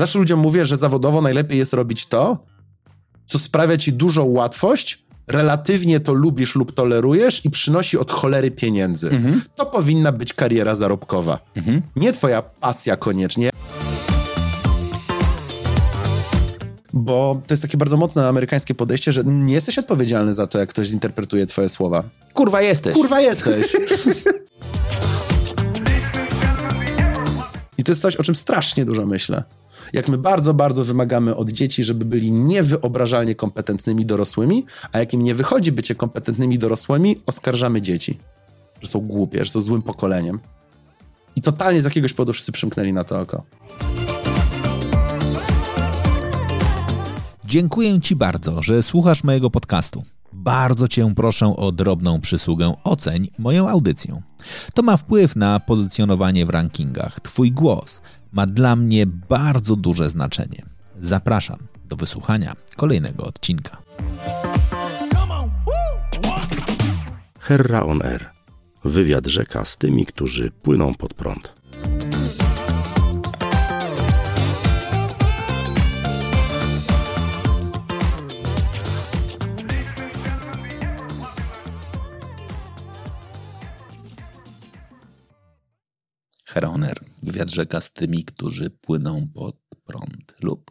Zawsze ludziom mówię, że zawodowo najlepiej jest robić to, co sprawia ci dużą łatwość, relatywnie to lubisz lub tolerujesz i przynosi od cholery pieniędzy. Mhm. To powinna być kariera zarobkowa. Mhm. Nie twoja pasja koniecznie. Bo to jest takie bardzo mocne amerykańskie podejście, że nie jesteś odpowiedzialny za to, jak ktoś zinterpretuje twoje słowa. Kurwa jesteś. Kurwa jesteś. I to jest coś, o czym strasznie dużo myślę. Jak my bardzo, bardzo wymagamy od dzieci, żeby byli niewyobrażalnie kompetentnymi dorosłymi, a jak im nie wychodzi bycie kompetentnymi dorosłymi, oskarżamy dzieci, że są głupie, że są złym pokoleniem. I totalnie z jakiegoś powodu wszyscy przymknęli na to oko. Dziękuję Ci bardzo, że słuchasz mojego podcastu. Bardzo Cię proszę o drobną przysługę oceń moją audycję. To ma wpływ na pozycjonowanie w rankingach. Twój głos ma dla mnie bardzo duże znaczenie. Zapraszam do wysłuchania kolejnego odcinka. Herra on Air. Wywiad rzeka z tymi, którzy płyną pod prąd. Heroner, wywiad rzeka z tymi, którzy płyną pod prąd lub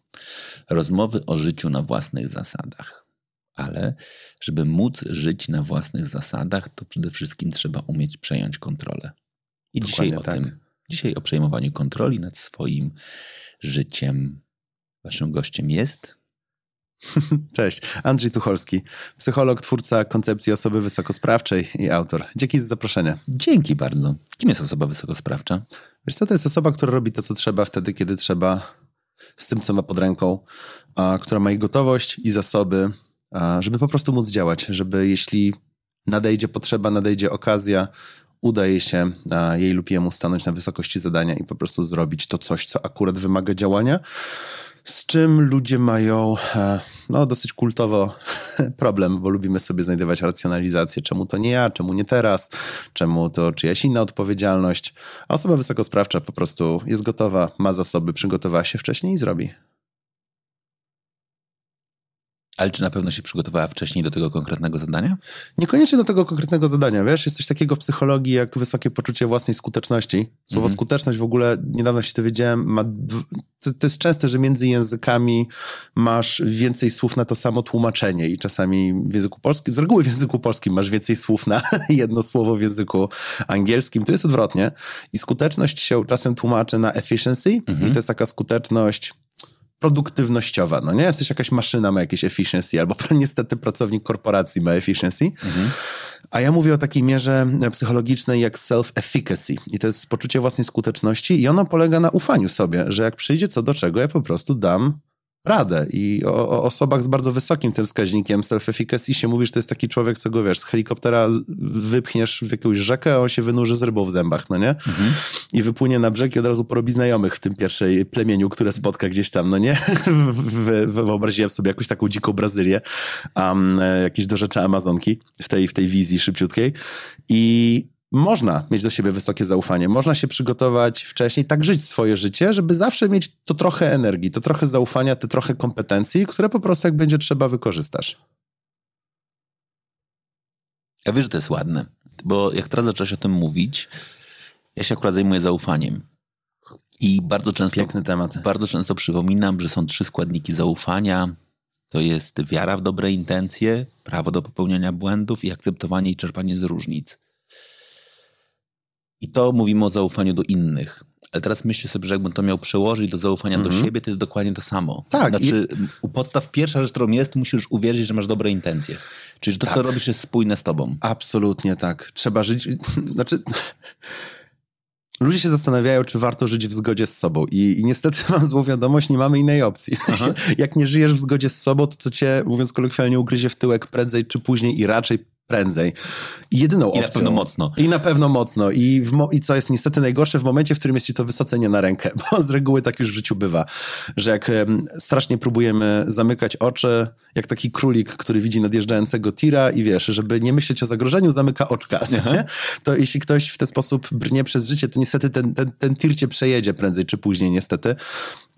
rozmowy o życiu na własnych zasadach. Ale żeby móc żyć na własnych zasadach, to przede wszystkim trzeba umieć przejąć kontrolę. I dzisiaj o tak. tym, dzisiaj o przejmowaniu kontroli nad swoim życiem. Waszym gościem jest Cześć, Andrzej Tucholski, psycholog, twórca koncepcji osoby wysokosprawczej i autor. Dzięki za zaproszenie. Dzięki bardzo. Kim jest osoba wysokosprawcza? Wiesz co, to jest osoba, która robi to, co trzeba wtedy, kiedy trzeba, z tym, co ma pod ręką, a, która ma i gotowość, i zasoby, a, żeby po prostu móc działać, żeby jeśli nadejdzie potrzeba, nadejdzie okazja, udaje się a, jej lub jemu stanąć na wysokości zadania i po prostu zrobić to coś, co akurat wymaga działania z czym ludzie mają e, no, dosyć kultowo problem, bo lubimy sobie znajdować racjonalizację, czemu to nie ja, czemu nie teraz, czemu to czyjaś inna odpowiedzialność. A osoba wysokosprawcza po prostu jest gotowa, ma zasoby, przygotowała się wcześniej i zrobi. Ale czy na pewno się przygotowała wcześniej do tego konkretnego zadania? Niekoniecznie do tego konkretnego zadania, wiesz, jest coś takiego w psychologii jak wysokie poczucie własnej skuteczności. Słowo mhm. skuteczność w ogóle, niedawno się dowiedziałem, ma, to, to, jest częste, że między językami masz więcej słów na to samo tłumaczenie i czasami w języku polskim, z reguły w języku polskim masz więcej słów na jedno słowo w języku angielskim, to jest odwrotnie. I skuteczność się czasem tłumaczy na efficiency mhm. i to jest taka skuteczność produktywnościowa, no nie? Jesteś jakaś maszyna, ma jakieś efficiency, albo niestety pracownik korporacji ma efficiency. Mhm. A ja mówię o takiej mierze psychologicznej jak self-efficacy. I to jest poczucie własnej skuteczności i ono polega na ufaniu sobie, że jak przyjdzie co do czego, ja po prostu dam radę. I o, o, osobach z bardzo wysokim tym wskaźnikiem self-efficacy się mówi, że to jest taki człowiek, co go wiesz, z helikoptera wypchniesz w jakąś rzekę, a on się wynurzy z rybą w zębach, no nie? Mhm. I wypłynie na brzeg i od razu porobi znajomych w tym pierwszej plemieniu, które spotka gdzieś tam, no nie? Wyobraziłem sobie jakąś taką dziką Brazylię, um, jakieś do rzeczy Amazonki w tej, w tej wizji szybciutkiej. I można mieć do siebie wysokie zaufanie, można się przygotować wcześniej, tak żyć swoje życie, żeby zawsze mieć to trochę energii, to trochę zaufania, te trochę kompetencji, które po prostu jak będzie trzeba wykorzystasz. Ja wiem, że to jest ładne, bo jak teraz zacząłeś o tym mówić, ja się akurat zajmuję zaufaniem. I bardzo często, Piękny temat. bardzo często przypominam, że są trzy składniki zaufania. To jest wiara w dobre intencje, prawo do popełniania błędów i akceptowanie i czerpanie z różnic. I to mówimy o zaufaniu do innych. Ale teraz myślę sobie, że jakbym to miał przełożyć do zaufania mm -hmm. do mhm. siebie, to jest dokładnie to samo. Tak. Znaczy, i... u podstaw pierwsza rzecz, którą jest, musisz uwierzyć, że masz dobre intencje. Czyli, że to, tak. co robisz, jest spójne z tobą. Absolutnie tak. Trzeba żyć... Znaczy... Ludzie się zastanawiają, czy warto żyć w zgodzie z sobą. I, i niestety mam złą wiadomość, nie mamy innej opcji. Jak nie żyjesz w zgodzie z sobą, to to cię, mówiąc kolokwialnie, ugryzie w tyłek prędzej czy później i raczej prędzej. I jedyną I opcją... na pewno mocno. I na pewno mocno. I, mo- I co jest niestety najgorsze, w momencie, w którym jest ci to wysoce na rękę, bo z reguły tak już w życiu bywa, że jak em, strasznie próbujemy zamykać oczy, jak taki królik, który widzi nadjeżdżającego tira i wiesz, żeby nie myśleć o zagrożeniu, zamyka oczka, nie? To jeśli ktoś w ten sposób brnie przez życie, to niestety ten, ten, ten tir cię przejedzie prędzej czy później, niestety.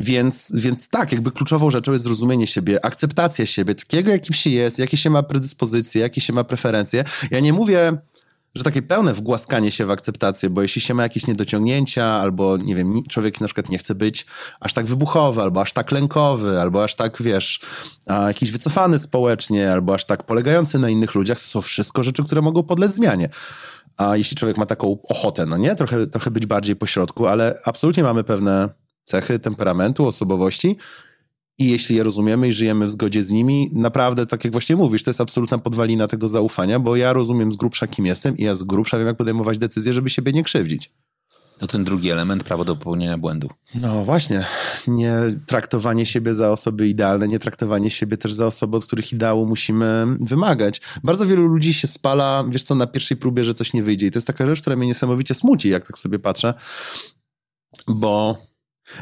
Więc, więc tak, jakby kluczową rzeczą jest zrozumienie siebie, akceptacja siebie, takiego jakim się jest, jakie się ma predyspozycje, jakie się ma preferencje. Ja nie mówię, że takie pełne wgłaskanie się w akceptację, bo jeśli się ma jakieś niedociągnięcia, albo nie wiem, człowiek na przykład nie chce być aż tak wybuchowy, albo aż tak lękowy, albo aż tak, wiesz, jakiś wycofany społecznie, albo aż tak polegający na innych ludziach, to są wszystko rzeczy, które mogą podlec zmianie. A jeśli człowiek ma taką ochotę, no nie, trochę, trochę być bardziej pośrodku, ale absolutnie mamy pewne cechy temperamentu, osobowości, i jeśli je rozumiemy i żyjemy w zgodzie z nimi, naprawdę, tak jak właśnie mówisz, to jest absolutna podwalina tego zaufania, bo ja rozumiem z grubsza, kim jestem i ja z grubsza wiem, jak podejmować decyzje, żeby siebie nie krzywdzić. To ten drugi element, prawo do popełnienia błędu. No właśnie, nie traktowanie siebie za osoby idealne, nie traktowanie siebie też za osoby, od których ideału musimy wymagać. Bardzo wielu ludzi się spala, wiesz co, na pierwszej próbie, że coś nie wyjdzie. I to jest taka rzecz, która mnie niesamowicie smuci, jak tak sobie patrzę, bo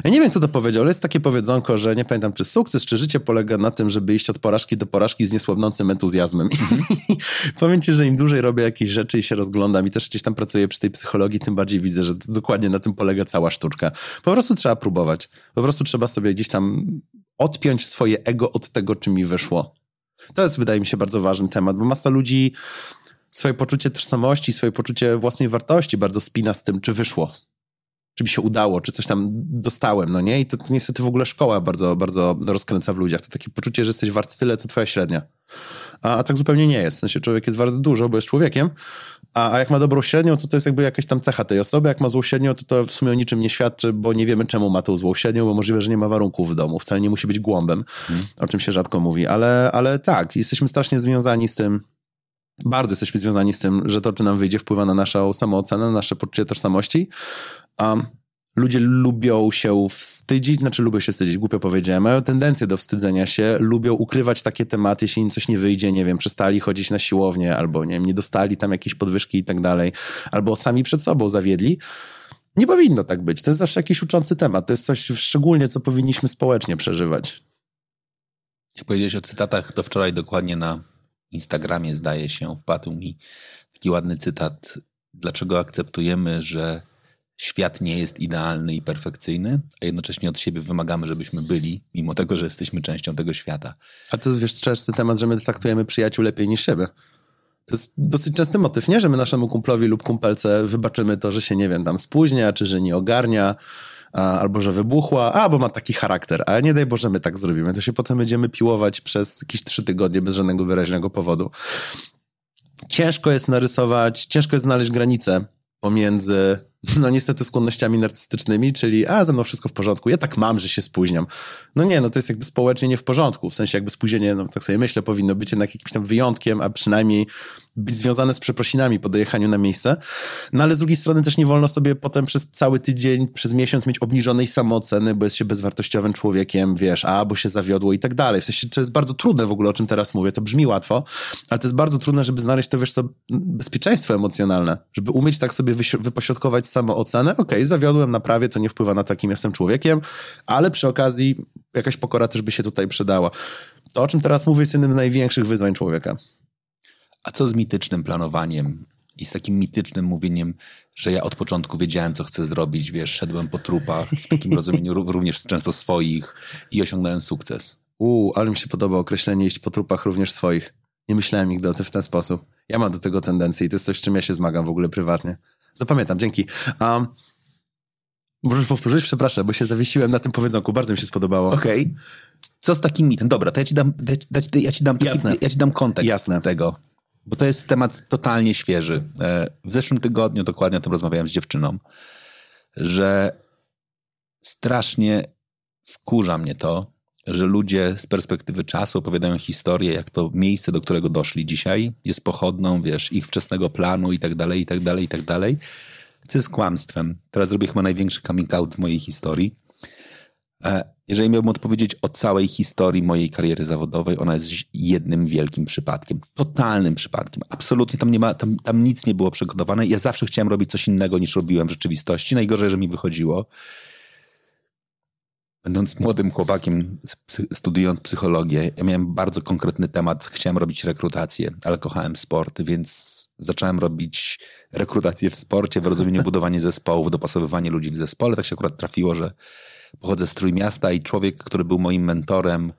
ja nie wiem, kto to powiedział, ale jest takie powiedzonko, że nie pamiętam, czy sukces, czy życie polega na tym, żeby iść od porażki do porażki z niesłabnącym entuzjazmem. I powiem ci, że im dłużej robię jakieś rzeczy i się rozglądam i też gdzieś tam pracuję przy tej psychologii, tym bardziej widzę, że dokładnie na tym polega cała sztuczka. Po prostu trzeba próbować. Po prostu trzeba sobie gdzieś tam odpiąć swoje ego od tego, czy mi wyszło. To jest, wydaje mi się, bardzo ważny temat, bo masa ludzi swoje poczucie tożsamości, swoje poczucie własnej wartości bardzo spina z tym, czy wyszło, czy mi się udało, czy coś tam dostałem, no nie? I to, to niestety w ogóle szkoła bardzo, bardzo rozkręca w ludziach. To takie poczucie, że jesteś wart tyle, co twoja średnia. A, a tak zupełnie nie jest. W sensie człowiek jest wart dużo, bo jest człowiekiem, a, a jak ma dobrą średnią, to to jest jakby jakaś tam cecha tej osoby. Jak ma złą średnią, to to w sumie o niczym nie świadczy, bo nie wiemy, czemu ma tą złą średnią, bo możliwe, że nie ma warunków w domu. Wcale nie musi być głąbem, o czym się rzadko mówi. Ale, ale tak, jesteśmy strasznie związani z tym, bardzo jesteśmy związani z tym, że to, czy nam wyjdzie, wpływa na naszą samoocenę, na nasze poczucie tożsamości. Um, ludzie lubią się wstydzić, znaczy lubią się wstydzić, głupio powiedziałem, mają tendencję do wstydzenia się, lubią ukrywać takie tematy, jeśli im coś nie wyjdzie, nie wiem, przestali chodzić na siłownię, albo nie wiem, nie dostali tam jakieś podwyżki i tak dalej, albo sami przed sobą zawiedli. Nie powinno tak być. To jest zawsze jakiś uczący temat. To jest coś szczególnie, co powinniśmy społecznie przeżywać. Jak powiedziałeś o cytatach, to wczoraj dokładnie na Instagramie, zdaje się, wpadł mi taki ładny cytat. Dlaczego akceptujemy, że świat nie jest idealny i perfekcyjny, a jednocześnie od siebie wymagamy, żebyśmy byli, mimo tego, że jesteśmy częścią tego świata. A to wiesz, częsty temat, że my traktujemy przyjaciół lepiej niż siebie. To jest dosyć częsty motyw, nie? Że my naszemu kumplowi lub kumpelce wybaczymy to, że się, nie wiem, tam spóźnia, czy że nie ogarnia, a, albo że wybuchła, a, bo ma taki charakter, a nie daj Boże, my tak zrobimy. To się potem będziemy piłować przez jakieś trzy tygodnie bez żadnego wyraźnego powodu. Ciężko jest narysować, ciężko jest znaleźć granicę pomiędzy, no niestety, skłonnościami narcystycznymi, czyli a, ze mną wszystko w porządku, ja tak mam, że się spóźniam. No nie, no to jest jakby społecznie nie w porządku, w sensie jakby spóźnienie, no tak sobie myślę, powinno być jednak jakimś tam wyjątkiem, a przynajmniej być związane z przeprosinami po dojechaniu na miejsce. No ale z drugiej strony też nie wolno sobie potem przez cały tydzień, przez miesiąc mieć obniżonej samooceny, bo jest się bezwartościowym człowiekiem, wiesz, a, bo się zawiodło i tak dalej. W sensie to jest bardzo trudne w ogóle, o czym teraz mówię, to brzmi łatwo, ale to jest bardzo trudne, żeby znaleźć to, wiesz co, bezpieczeństwo emocjonalne, żeby umieć tak sobie wypośrodkować samoocenę, okej, okay, zawiodłem, naprawię, to nie wpływa na to, jakim jestem człowiekiem, ale przy okazji jakaś pokora też by się tutaj przydała. To, o czym teraz mówię, jest jednym z największych wyzwań człowieka. A co z mitycznym planowaniem i z takim mitycznym mówieniem, że ja od początku wiedziałem, co chcę zrobić, wiesz, szedłem po trupach, w takim rozumieniu również często swoich i osiągnąłem sukces. Uuu, ale mi się podoba określenie iść po trupach również swoich. Nie myślałem nigdy o tym w ten sposób. Ja mam do tego tendencję i to jest coś, z czym ja się zmagam w ogóle prywatnie. Zapamiętam, dzięki. Um, możesz powtórzyć? Przepraszam, bo się zawiesiłem na tym powiedzonku. Bardzo mi się spodobało. Okej. Okay. Co z takim mitem? Dobra, to ja ci dam, ja ci dam, taki, ja ci dam kontekst Jasne. tego. Bo to jest temat totalnie świeży. E, W zeszłym tygodniu dokładnie o tym rozmawiałem z dziewczyną, że strasznie wkurza mnie to, że ludzie z perspektywy czasu opowiadają historię, jak to miejsce, do którego doszli dzisiaj, jest pochodną, wiesz, ich wczesnego planu i tak dalej, i tak dalej, i tak dalej. Co jest kłamstwem. Teraz zrobię chyba największy coming out w mojej historii. Jeżeli miałbym odpowiedzieć o całej historii mojej kariery zawodowej, ona jest jednym wielkim przypadkiem. Totalnym przypadkiem. Absolutnie tam, nie ma, tam, tam nic nie było przygotowane. Ja zawsze chciałem robić coś innego niż robiłem w rzeczywistości. Najgorzej, że mi wychodziło. Będąc młodym chłopakiem, studiując psychologię, ja miałem bardzo konkretny temat. Chciałem robić rekrutację, ale kochałem sport, więc zacząłem robić rekrutację w sporcie, w rozumieniu budowanie zespołów, dopasowywanie ludzi w zespole. Tak się akurat trafiło, że pochodzę z Trójmiasta i człowiek, który był moim mentorem,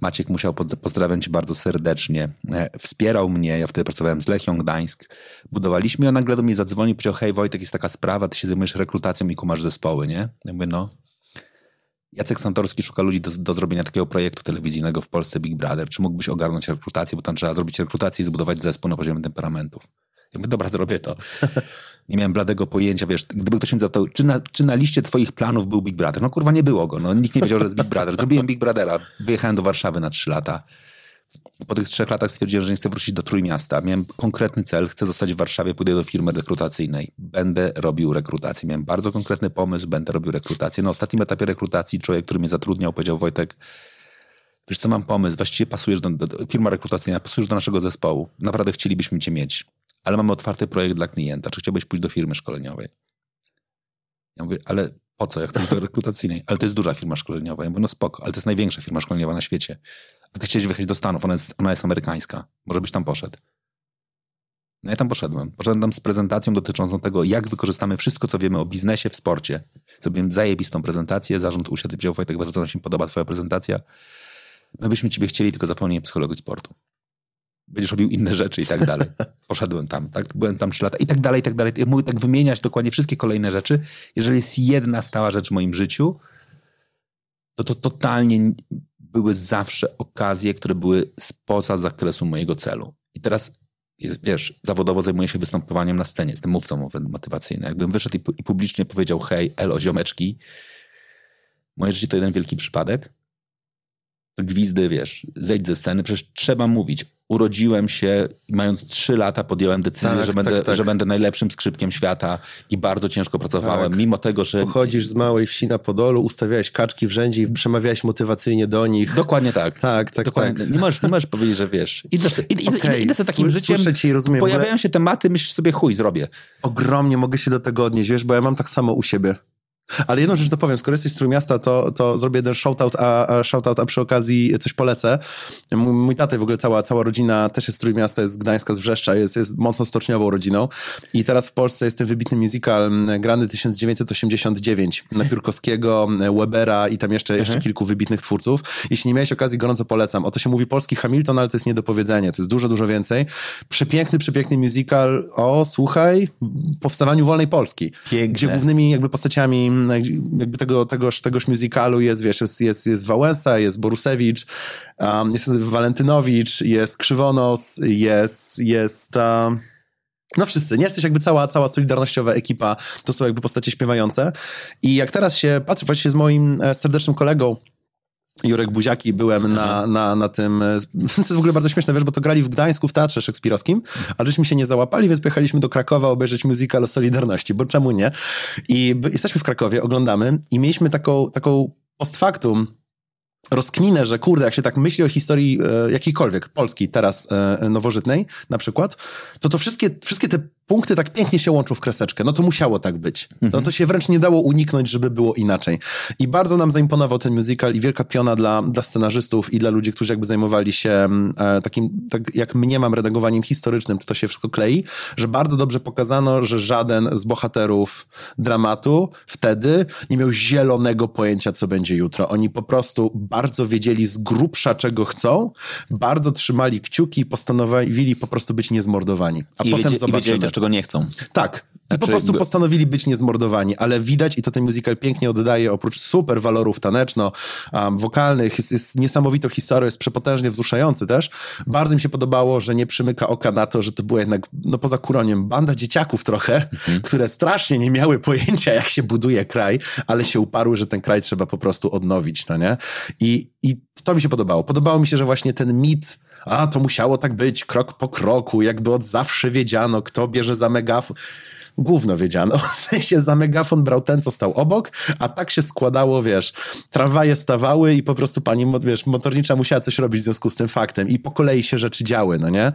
Maciek musiał, pozdrawiam cię bardzo serdecznie, e, wspierał mnie, ja wtedy pracowałem z Lechią Gdańsk, budowaliśmy, a nagle do mnie zadzwonił powiedział, hej Wojtek, jest taka sprawa, ty się zajmujesz rekrutacją i kumasz zespoły, nie? Ja mówię, no. Jacek Santorski szuka ludzi do, do zrobienia takiego projektu telewizyjnego w Polsce Big Brother. Czy mógłbyś ogarnąć rekrutację, bo tam trzeba zrobić rekrutację i zbudować zespół na poziomie temperamentów. Ja mówię, dobra, zrobię to. Nie miałem bladego pojęcia, wiesz, gdyby ktoś mi zapytał, czy na, czy na liście twoich planów był Big Brother? No kurwa, nie było go, no nikt nie wiedział, że jest Big Brother. Zrobiłem Big Brothera, wyjechałem do Warszawy na trzy lata. Po tych trzech latach stwierdziłem, że nie chcę wrócić do Trójmiasta. Miałem konkretny cel, chcę zostać w Warszawie, pójdę do firmy rekrutacyjnej. Będę robił rekrutację. Miałem bardzo konkretny pomysł, będę robił rekrutację. Na ostatnim etapie rekrutacji człowiek, który mnie zatrudniał, powiedział, Wojtek, wiesz co, mam pomysł, właściwie pasujesz do, do firma rekrutacyjna, pasujesz do naszego zespołu. Naprawdę chcielibyśmy cię mieć ale mamy otwarty projekt dla klienta. Czy chciałbyś pójść do firmy szkoleniowej? Ja mówię, ale po co? Ja chcę do rekrutacyjnej. Ale to jest duża firma szkoleniowa. Ja mówię, no spoko, ale to jest największa firma szkoleniowa na świecie. A ty chciałeś wyjechać do Stanów, ona jest, ona jest amerykańska. Może byś tam poszedł. No ja tam poszedłem. Poszedłem tam z prezentacją dotyczącą tego, jak wykorzystamy wszystko, co wiemy o biznesie w sporcie. Zrobiłem zajebistą prezentację, zarząd usiadł i powiedział, Wojtek, bardzo nam się podoba twoja prezentacja. My byśmy ciebie chcieli, tylko zapomnij psychologii sportu będziesz robił inne rzeczy i tak dalej. Poszedłem tam, tak? Byłem tam trzy lata i tak dalej, i tak dalej. Ja mogę tak wymieniać dokładnie wszystkie kolejne rzeczy. Jeżeli jest jedna stała rzecz w moim życiu, to to totalnie były zawsze okazje, które były spoza zakresu mojego celu. I teraz, wiesz, zawodowo zajmuję się występowaniem na scenie, jestem mówcą motywacyjnym. Jakbym wyszedł i, i publicznie powiedział, hej, elo, ziomeczki, moje życie to jeden wielki przypadek, gwizdy, wiesz, zejdź ze sceny, przecież trzeba mówić. Urodziłem się, mając trzy lata podjąłem decyzję, tak, że, tak, będę, tak. że będę najlepszym skrzypkiem świata i bardzo ciężko pracowałem, tak. mimo tego, że... Pochodzisz z małej wsi na Podolu, ustawiałeś kaczki w rzędzie i przemawiałeś motywacyjnie do nich. Dokładnie tak. Tak, tak, Dokładnie. tak. Nie, możesz, nie możesz powiedzieć, że wiesz. Idę, idę, okay. idę sobie takim Słyszę życiem, ci, rozumiem. pojawiają się tematy, myślisz sobie, chuj, zrobię. Ogromnie mogę się do tego odnieść, wiesz, bo ja mam tak samo u siebie. Ale jedną rzecz to powiem, skoro jesteś z Trójmiasta, to, to zrobię jeden shoutout, a, a shoutout, a przy okazji coś polecę. Mój, mój tata w ogóle cała, cała rodzina też jest z Trójmiasta, jest z Gdańska, z Wrzeszcza, jest, jest mocno stoczniową rodziną. I teraz w Polsce jest ten wybitny musical grany 1989 na Piórkowskiego, Webera i tam jeszcze, jeszcze mhm. kilku wybitnych twórców. Jeśli nie miałeś okazji, gorąco polecam. Oto się mówi polski Hamilton, ale to jest nie do powiedzenia. To jest dużo, dużo więcej. Przepiękny, przepiękny musical o, słuchaj, powstawaniu wolnej Polski. Piękne. Gdzie głównymi jakby postaciami jakby tego, tegoż, tegoż musicalu jest, wiesz, jest, jest, jest Wałęsa, jest Borusewicz, um, jest Walentynowicz, jest Krzywonos, jest, jest um, no wszyscy, nie? Jesteś jakby cała, cała solidarnościowa ekipa, to są jakby postacie śpiewające i jak teraz się patrzę właśnie z moim e, serdecznym kolegą Jurek Buziaki, byłem na, mhm. na, na tym, e, to jest w ogóle bardzo śmieszne, wiesz, bo to grali w Gdańsku w Teatrze Szekspirowskim, a żeśmy się nie załapali, więc pojechaliśmy do Krakowa obejrzeć musical o Solidarności, bo czemu nie? I jesteśmy w Krakowie, oglądamy i mieliśmy taką, taką post factum rozkminę, że kurde, jak się tak myśli o historii e, jakiejkolwiek, Polski teraz e, nowożytnej na przykład, to to wszystkie, wszystkie te punkty tak pięknie się łączą w kreseczkę. No to musiało tak być. No to się wręcz nie dało uniknąć, żeby było inaczej. I bardzo nam zaimponował ten musical i wielka piona dla, dla scenarzystów i dla ludzi, którzy jakby zajmowali się mm, e, takim, tak jak mnie mam, redagowaniem historycznym, czy to się wszystko klei, że bardzo dobrze pokazano, że żaden z bohaterów dramatu wtedy nie miał zielonego pojęcia, co będzie jutro. Oni po prostu bardzo wiedzieli z grubsza, czego chcą, bardzo trzymali kciuki i postanowili po prostu być niezmordowani. A I potem wiedzieli, zobaczymy czego nie chcą. Tak. Znaczy, po prostu postanowili być niezmordowani, ale widać i to ten musical pięknie oddaje, oprócz super walorów taneczno-wokalnych, um, jest, jest niesamowitą historią, jest przepotężnie wzruszający też. Bardzo mi się podobało, że nie przymyka oka na to, że to była jednak, no poza kuroniem, banda dzieciaków trochę, mhm. które strasznie nie miały pojęcia, jak się buduje kraj, ale się uparły, że ten kraj trzeba po prostu odnowić, no nie? I, i to mi się podobało. Podobało mi się, że właśnie ten mit a to musiało tak być, krok po kroku, jakby od zawsze wiedziano, kto bierze za megafon. Gówno wiedziano. W sensie za megafon brał ten, co stał obok, a tak się składało, wiesz, tramwaje stawały i po prostu pani, wiesz, motornicza musiała coś robić w związku z tym faktem i po kolei się rzeczy działy, no nie?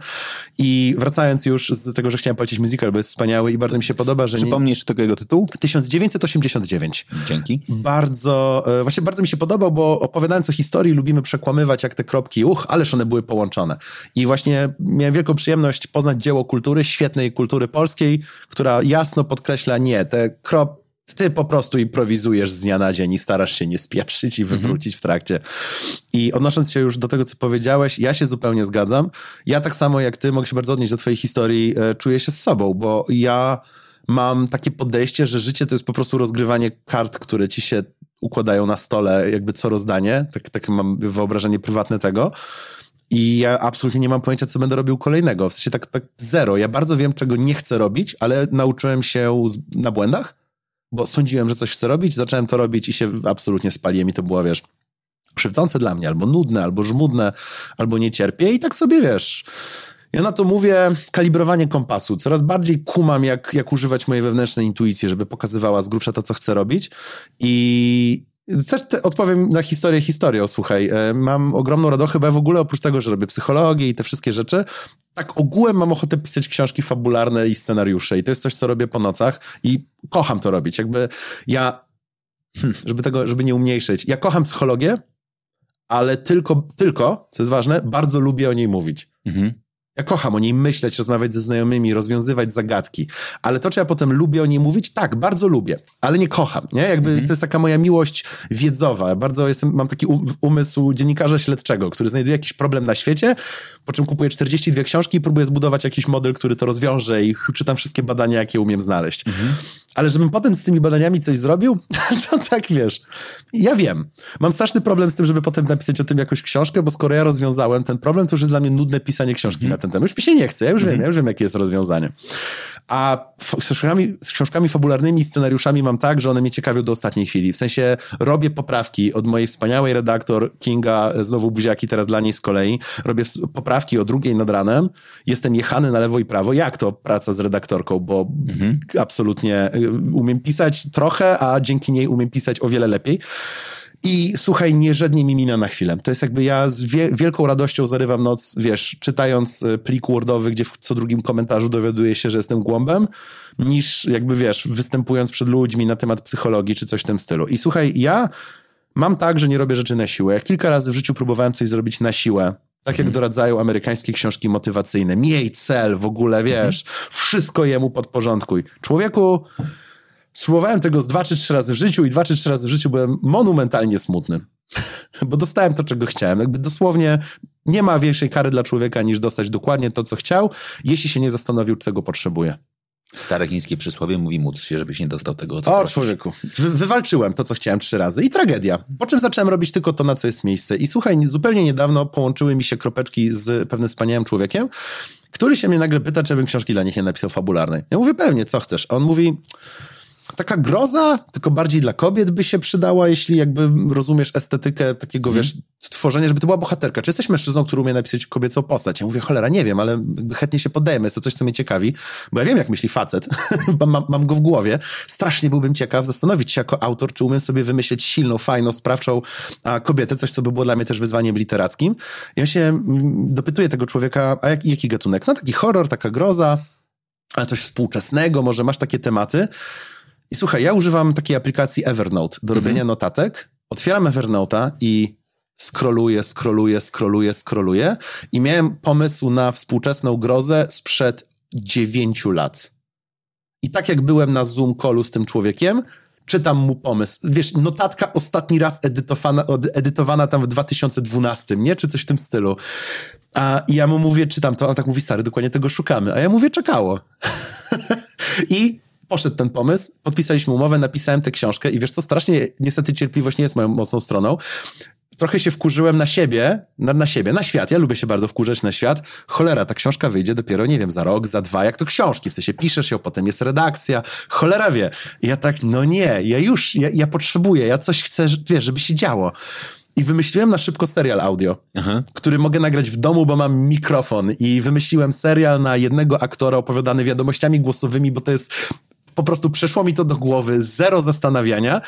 I wracając już z tego, że chciałem polecić musical, bo jest wspaniały i bardzo mi się podoba, że... Przypomnisz tego jego tytuł? 1989. Dzięki. Bardzo, e, właśnie bardzo mi się podobał, bo opowiadając o historii lubimy przekłamywać jak te kropki, uch, ależ one były połączone. I właśnie miałem wielką przyjemność poznać dzieło kultury, świetnej kultury polskiej, która jasno podkreśla, nie, te krop, ty po prostu improwizujesz z dnia na dzień i starasz się nie spieprzyć i wywrócić w trakcie. I odnosząc się już do tego, co powiedziałeś, ja się zupełnie zgadzam. Ja tak samo jak ty mogę się bardzo odnieść do twojej historii, e, czuję się z sobą, bo ja mam takie podejście, że życie to jest po prostu rozgrywanie kart, które ci się układają na stole, jakby co rozdanie. Tak, tak mam wyobrażenie prywatne tego. I ja absolutnie nie mam pojęcia, co będę robił kolejnego. W sensie tak, tak zero. Ja bardzo wiem, czego nie chcę robić, ale nauczyłem się na błędach, bo sądziłem, że coś chcę robić, zacząłem to robić i się absolutnie spaliłem i to było, wiesz, krzywdzące dla mnie, albo nudne, albo żmudne, albo nie cierpię i tak sobie, wiesz... Ja na to mówię kalibrowanie kompasu. Coraz bardziej kumam, jak, jak używać mojej wewnętrznej intuicji, żeby pokazywała z grubsza to, co chcę robić. I odpowiem na historię historią, słuchaj. E, mam ogromną radość, chyba w ogóle oprócz tego, że robię psychologię i te wszystkie rzeczy, tak ogółem mam ochotę pisać książki fabularne i scenariusze i to jest coś, co robię po nocach i kocham to robić. Jakby ja, hmm, żeby tego, żeby nie umniejszyć, ja kocham psychologię, ale tylko, tylko, co jest ważne, bardzo lubię o niej mówić. Mhm. Ja kocham o niej myśleć, rozmawiać ze znajomymi, rozwiązywać zagadki. Ale to, czy ja potem lubię o niej mówić, tak, bardzo lubię, ale nie kocham, nie? Jakby mhm. to jest taka moja miłość wiedzowa. Bardzo jestem, mam taki umysł dziennikarza śledczego, który znajduje jakiś problem na świecie, po czym kupuje 42 książki i próbuje zbudować jakiś model, który to rozwiąże i czytam wszystkie badania, jakie umiem znaleźć. Mhm. Ale żebym potem z tymi badaniami coś zrobił, to tak wiesz. Ja wiem. Mam straszny problem z tym, żeby potem napisać o tym jakąś książkę, bo skoro ja rozwiązałem ten problem, to już jest dla mnie nudne pisanie książki mm. na ten temat. Już mi się nie chce, ja już mm. wiem, ja już wiem, jakie jest rozwiązanie. A z książkami, z książkami fabularnymi i scenariuszami mam tak, że one mnie ciekawią do ostatniej chwili. W sensie robię poprawki od mojej wspaniałej redaktor Kinga, znowu buziaki teraz dla niej z kolei. Robię poprawki o drugiej nad ranem. Jestem jechany na lewo i prawo. Jak to praca z redaktorką, bo mhm. absolutnie umiem pisać trochę, a dzięki niej umiem pisać o wiele lepiej. I słuchaj, nie żadnie mi mina na chwilę. To jest jakby ja z wie wielką radością zarywam noc, wiesz, czytając y, plik wordowy, gdzie w co drugim komentarzu dowiaduję się, że jestem głąbem, niż jakby, wiesz, występując przed ludźmi na temat psychologii czy coś w tym stylu. I słuchaj, ja mam tak, że nie robię rzeczy na siłę. Ja kilka razy w życiu próbowałem coś zrobić na siłę, tak jak doradzają amerykańskie książki motywacyjne. Miej cel w ogóle, wiesz, mhm. wszystko jemu podporządkuj. Człowieku, spróbowałem tego z dwa czy trzy razy w życiu i dwa czy trzy razy w życiu byłem monumentalnie smutny. Bo dostałem to, czego chciałem. Jakby dosłownie nie ma większej kary dla człowieka niż dostać dokładnie to, co chciał, jeśli się nie zastanowił, czego potrzebuje. Stare chińskie przysłowie mówi módl się, żebyś nie dostał tego, co O, prosisz. człowieku. Wy wywalczyłem to, co chciałem trzy razy i tragedia. Po czym zacząłem robić tylko to, na co jest miejsce. I słuchaj, zupełnie niedawno połączyły mi się kropeczki z pewnym wspaniałym człowiekiem, który się mnie nagle pyta, czy bym książki dla nich nie napisał fabularnej. Ja mówię, pewnie, co chcesz? A on mówi taka groza, tylko bardziej dla kobiet by się przydała, jeśli jakby rozumiesz estetykę takiego, mm. wiesz, stworzenia, żeby to była bohaterka. Czy jesteś mężczyzną, który umie napisać kobiecą postać? Ja mówię, cholera, nie wiem, ale chętnie się poddajemy, jest to coś, co mnie ciekawi, bo ja wiem, jak myśli facet, mam, mam go w głowie. Strasznie byłbym ciekaw zastanowić się jako autor, czy umiem sobie wymyślić silną, fajną, sprawczą a, kobietę, coś, co by było dla mnie też wyzwaniem literackim. Ja się mm, dopytuję tego człowieka, a jak, jaki gatunek? No taki horror, taka groza, ale coś współczesnego, może masz takie tematy. I słuchaj, ja używam takiej aplikacji Evernote do robienia mhm. notatek. Otwieram Evernote'a i skroluję, skroluję, skroluję, skroluję i miałem pomysł na współczesną grozę sprzed dziewięciu lat. I tak jak byłem na Zoom callu z tym człowiekiem, czytam mu pomysł. Wiesz, notatka ostatni raz edytowana, edytowana tam w 2012, nie? Czy coś w tym stylu. A ja mu mówię, czytam to, on tak mówi, stary, dokładnie tego szukamy. A ja mówię, czekało. I poszedł ten pomysł, podpisaliśmy umowę, napisałem tę książkę i wiesz co, strasznie, niestety cierpliwość nie jest moją mocną stroną. Trochę się wkurzyłem na siebie, na, na siebie, na świat. Ja lubię się bardzo wkurzać na świat. Cholera, ta książka wyjdzie dopiero, nie wiem, za rok, za dwa, jak to książki. W sensie piszesz ją, potem jest redakcja. Cholera wie. I ja tak, no nie, ja już, ja, ja potrzebuję, ja coś chcę, wiesz, żeby się działo. I wymyśliłem na szybko serial audio, Aha. który mogę nagrać w domu, bo mam mikrofon. I wymyśliłem serial na jednego aktora opowiadany wiadomościami głosowymi, bo to jest po prostu przeszło mi to do głowy, zero zastanawiania.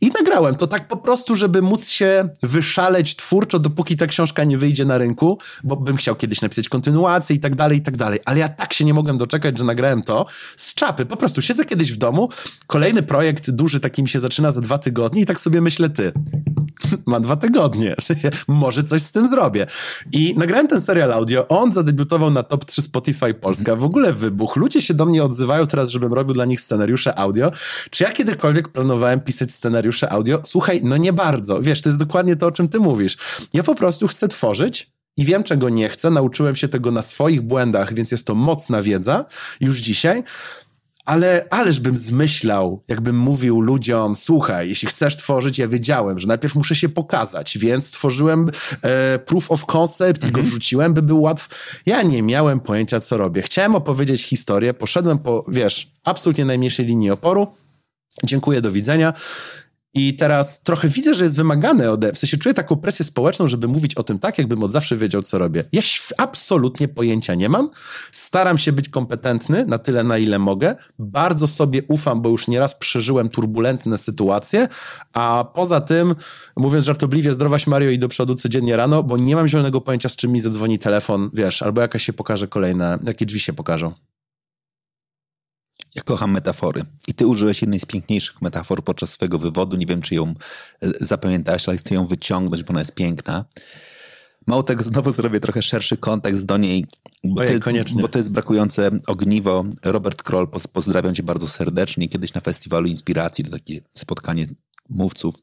I nagrałem to tak po prostu, żeby móc się wyszaleć twórczo, dopóki ta książka nie wyjdzie na rynku, bo bym chciał kiedyś napisać kontynuację i tak dalej, i tak dalej. Ale ja tak się nie mogłem doczekać, że nagrałem to z czapy. Po prostu siedzę kiedyś w domu, kolejny projekt duży taki mi się zaczyna za dwa tygodnie i tak sobie myślę, ty, ma dwa tygodnie, w sensie może coś z tym zrobię. I nagrałem ten serial audio, on zadebiutował na top 3 Spotify Polska, w ogóle wybuch. Ludzie się do mnie odzywają teraz, żebym robił dla nich scenariusze audio. Czy ja kiedykolwiek planowałem pisać scenariusze audio? Słuchaj, no nie bardzo. Wiesz, to jest dokładnie to, o czym ty mówisz. Ja po prostu chcę tworzyć, i wiem, czego nie chcę. Nauczyłem się tego na swoich błędach, więc jest to mocna wiedza już dzisiaj. Ale ależ bym zmyślał, jakbym mówił ludziom, słuchaj, jeśli chcesz tworzyć, ja wiedziałem, że najpierw muszę się pokazać, więc stworzyłem e, proof of concept i go wrzuciłem, by był łatw. Ja nie miałem pojęcia, co robię. Chciałem opowiedzieć historię, poszedłem po, wiesz, absolutnie najmniejszej linii oporu. Dziękuję, do widzenia. I teraz trochę widzę, że jest wymagane ode w sensie czuję taką presję społeczną, żeby mówić o tym tak, jakbym od zawsze wiedział, co robię. Ja absolutnie pojęcia nie mam. Staram się być kompetentny na tyle, na ile mogę. Bardzo sobie ufam, bo już nieraz przeżyłem turbulentne sytuacje, a poza tym, mówiąc żartobliwie, zdrowaś Mario i do przodu codziennie rano, bo nie mam zielonego pojęcia, z czym mi zadzwoni telefon, wiesz, albo jakaś się pokaże kolejne, jakie drzwi się pokażą. Ja kocham metafory. I ty użyłeś jednej z piękniejszych metafor podczas swojego wywodu. Nie wiem, czy ją e, zapamiętałeś, ale chcę ją wyciągnąć, bo ona jest piękna. Mało tego, znowu zrobię trochę szerszy kontekst do niej, bo, Ojej, to, koniecznie. bo to jest brakujące ogniwo. Robert Kroll, poz- pozdrawiam cię bardzo serdecznie. Kiedyś na Festiwalu Inspiracji, to takie spotkanie mówców,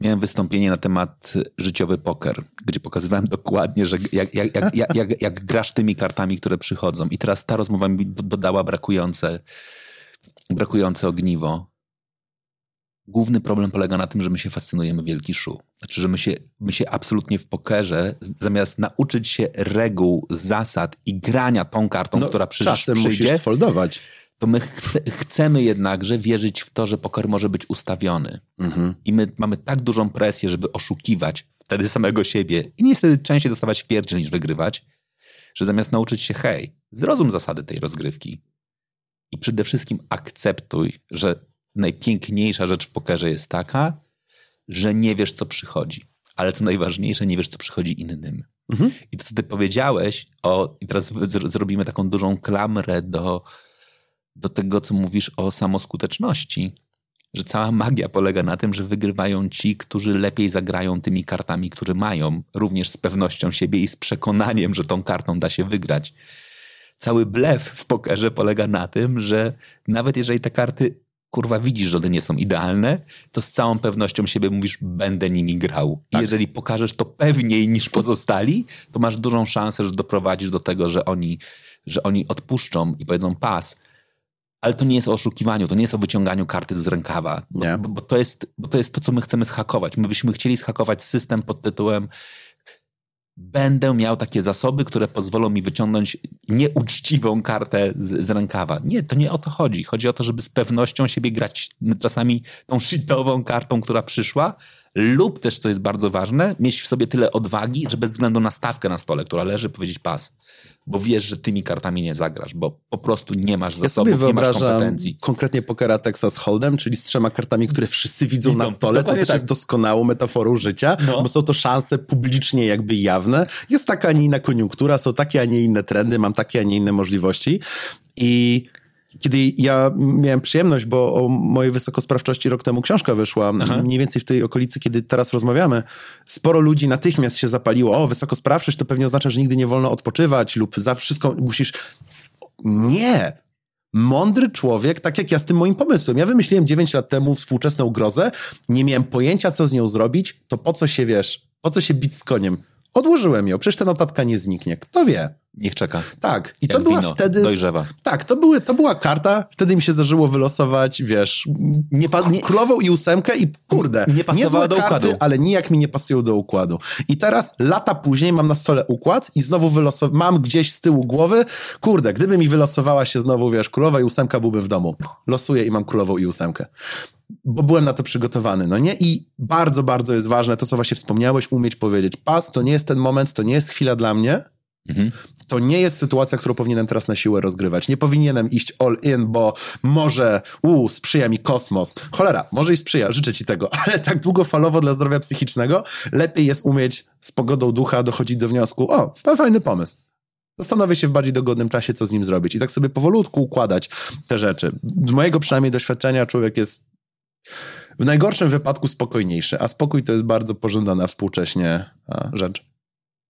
miałem wystąpienie na temat życiowy poker, gdzie pokazywałem dokładnie, że jak, jak, jak, jak, jak, jak grasz tymi kartami, które przychodzą. I teraz ta rozmowa mi do- dodała brakujące, brakujące ogniwo. Główny problem polega na tym, że my się fascynujemy wielki szu. Znaczy, że my się, my się absolutnie w pokerze, zamiast nauczyć się reguł, zasad i grania tą kartą, która przysz, No, czasem przyjdzie, musisz sfoldować. To my chce, chcemy jednakże wierzyć w to, że poker może być ustawiony. Mhm. I my mamy tak dużą presję, żeby oszukiwać wtedy samego siebie i niestety częściej dostawać pierdziel niż wygrywać, że zamiast nauczyć się, hej, zrozum zasady tej rozgrywki i przede wszystkim akceptuj, że najpiękniejsza rzecz w pokerze jest taka, że nie wiesz, co przychodzi. Ale co najważniejsze, nie wiesz, co przychodzi innym. Mhm. I to, ty powiedziałeś, o, i teraz z- zrobimy taką dużą klamrę do, do tego, co mówisz o samoskuteczności. Że cała magia polega na tym, że wygrywają ci, którzy lepiej zagrają tymi kartami, które mają, również z pewnością siebie i z przekonaniem, że tą kartą da się wygrać. Cały blef w pokerze polega na tym, że nawet jeżeli te karty, kurwa, widzisz, że one nie są idealne, to z całą pewnością siebie mówisz, będę nimi grał. I jeżeli pokażesz to pewniej niż pozostali, to masz dużą szansę, że doprowadzisz do tego, że oni, że oni odpuszczą i powiedzą pas. Ale to nie jest o oszukiwaniu, to nie jest o wyciąganiu karty z rękawa. Bo, bo, bo, to, jest, bo to jest to, co my chcemy zhakować. My byśmy chcieli zhakować system pod tytułem będę miał takie zasoby, które pozwolą mi wyciągnąć nieuczciwą kartę z, z rękawa. Nie, to nie o to chodzi. Chodzi o to, żeby z pewnością siebie grać czasami tą shitową kartą, która przyszła, lub też, co jest bardzo ważne, mieć w sobie tyle odwagi, że bez względu na stawkę na stole, która leży, powiedzieć pas. Bo wiesz, że tymi kartami nie zagrasz, bo po prostu nie masz Ja zasobów, nie masz kompetencji. konkretnie pokera Texas Hold'em, czyli z trzema kartami, które wszyscy widzą Widzą, na stole, co też tak. jest doskonałą metaforą życia, No. bo są to szanse publicznie jakby jawne. Jest taka, a nie inna koniunktura, są takie, a nie inne trendy, mam takie, a nie inne możliwości i kiedy ja miałem przyjemność, bo o mojej wysokosprawczości rok temu książka wyszła, mniej więcej w tej okolicy, kiedy teraz rozmawiamy, sporo ludzi natychmiast się zapaliło, o, wysokosprawczość to pewnie oznacza, że nigdy nie wolno odpoczywać lub za wszystko musisz... Nie! Mądry człowiek, tak jak ja z tym moim pomysłem. Ja wymyśliłem 9 lat temu współczesną grozę, nie miałem pojęcia, co z nią zrobić, to po co się, wiesz, po co się bić z koniem? Odłożyłem ją, przecież ta notatka nie zniknie. Kto wie? Niech czeka. Tak. I to Jak była wino, wtedy... dojrzewa. Tak, to, były, to była karta, wtedy mi się zdarzyło wylosować, wiesz, Nie, pa, nie, królową i ósemkę i kurde, Nie pasowała do karty, układu. ale nijak mi nie pasują do układu. I teraz, lata później mam na stole układ i znowu wylosow- mam gdzieś z tyłu głowy, kurde, gdyby mi wylosowała się znowu, wiesz, królowa i ósemka, byłbym w domu. Losuję i mam królową i ósemkę. Bo byłem na to przygotowany, no nie? I bardzo, bardzo jest ważne to, co właśnie wspomniałeś, umieć powiedzieć, pas, to nie jest ten moment, to nie jest chwila dla mnie, Mhm. To nie jest sytuacja, którą powinienem teraz na siłę rozgrywać. Nie powinienem iść all in, bo może, u, sprzyja mi kosmos. Cholera, może i sprzyja, życzę ci tego, ale tak długofalowo dla zdrowia psychicznego lepiej jest umieć z pogodą ducha dochodzić do wniosku, o, fajny pomysł. Zastanowię się w bardziej dogodnym czasie, co z nim zrobić. I tak sobie powolutku układać te rzeczy. Z mojego przynajmniej doświadczenia człowiek jest w najgorszym wypadku spokojniejszy, a spokój to jest bardzo pożądana współcześnie rzecz.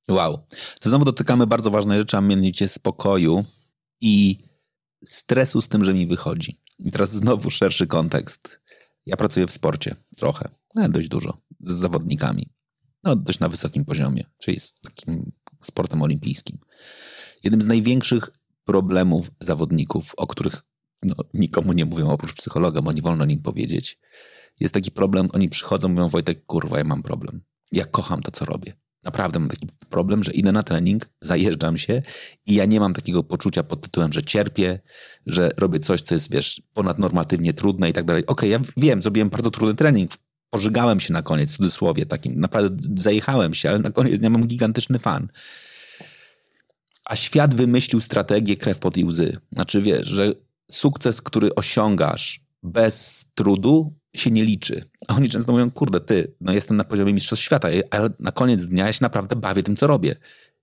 Wow. To znowu dotykamy bardzo ważnej rzeczy, a mianowicie spokoju i stresu z tym, że mi wychodzi. I teraz znowu szerszy kontekst. Ja pracuję w sporcie trochę, no, dość dużo, z zawodnikami. No, dość na wysokim poziomie, czyli z takim sportem olimpijskim. Jednym z największych problemów zawodników, o których no, nikomu nie mówią oprócz psychologa, bo nie wolno nim powiedzieć, jest taki problem, oni przychodzą mówią, Wojtek, kurwa, ja mam problem. Ja kocham to, co robię. Naprawdę mam taki problem, że idę na trening, zajeżdżam się i ja nie mam takiego poczucia pod tytułem, że cierpię, że robię coś, co jest, wiesz, ponadnormatywnie trudne i tak dalej. Okej, ja wiem, zrobiłem bardzo trudny trening, pożygałem się na koniec, w cudzysłowie takim, naprawdę zajechałem się, ale na koniec ja mam gigantyczny fan. A świat wymyślił strategię krew pod i łzy. Znaczy, wiesz, że sukces, który osiągasz bez trudu, się nie liczy. A oni często mówią, kurde, ty, no jestem na poziomie mistrzostw świata, ale na koniec dnia ja się naprawdę bawię tym, co robię.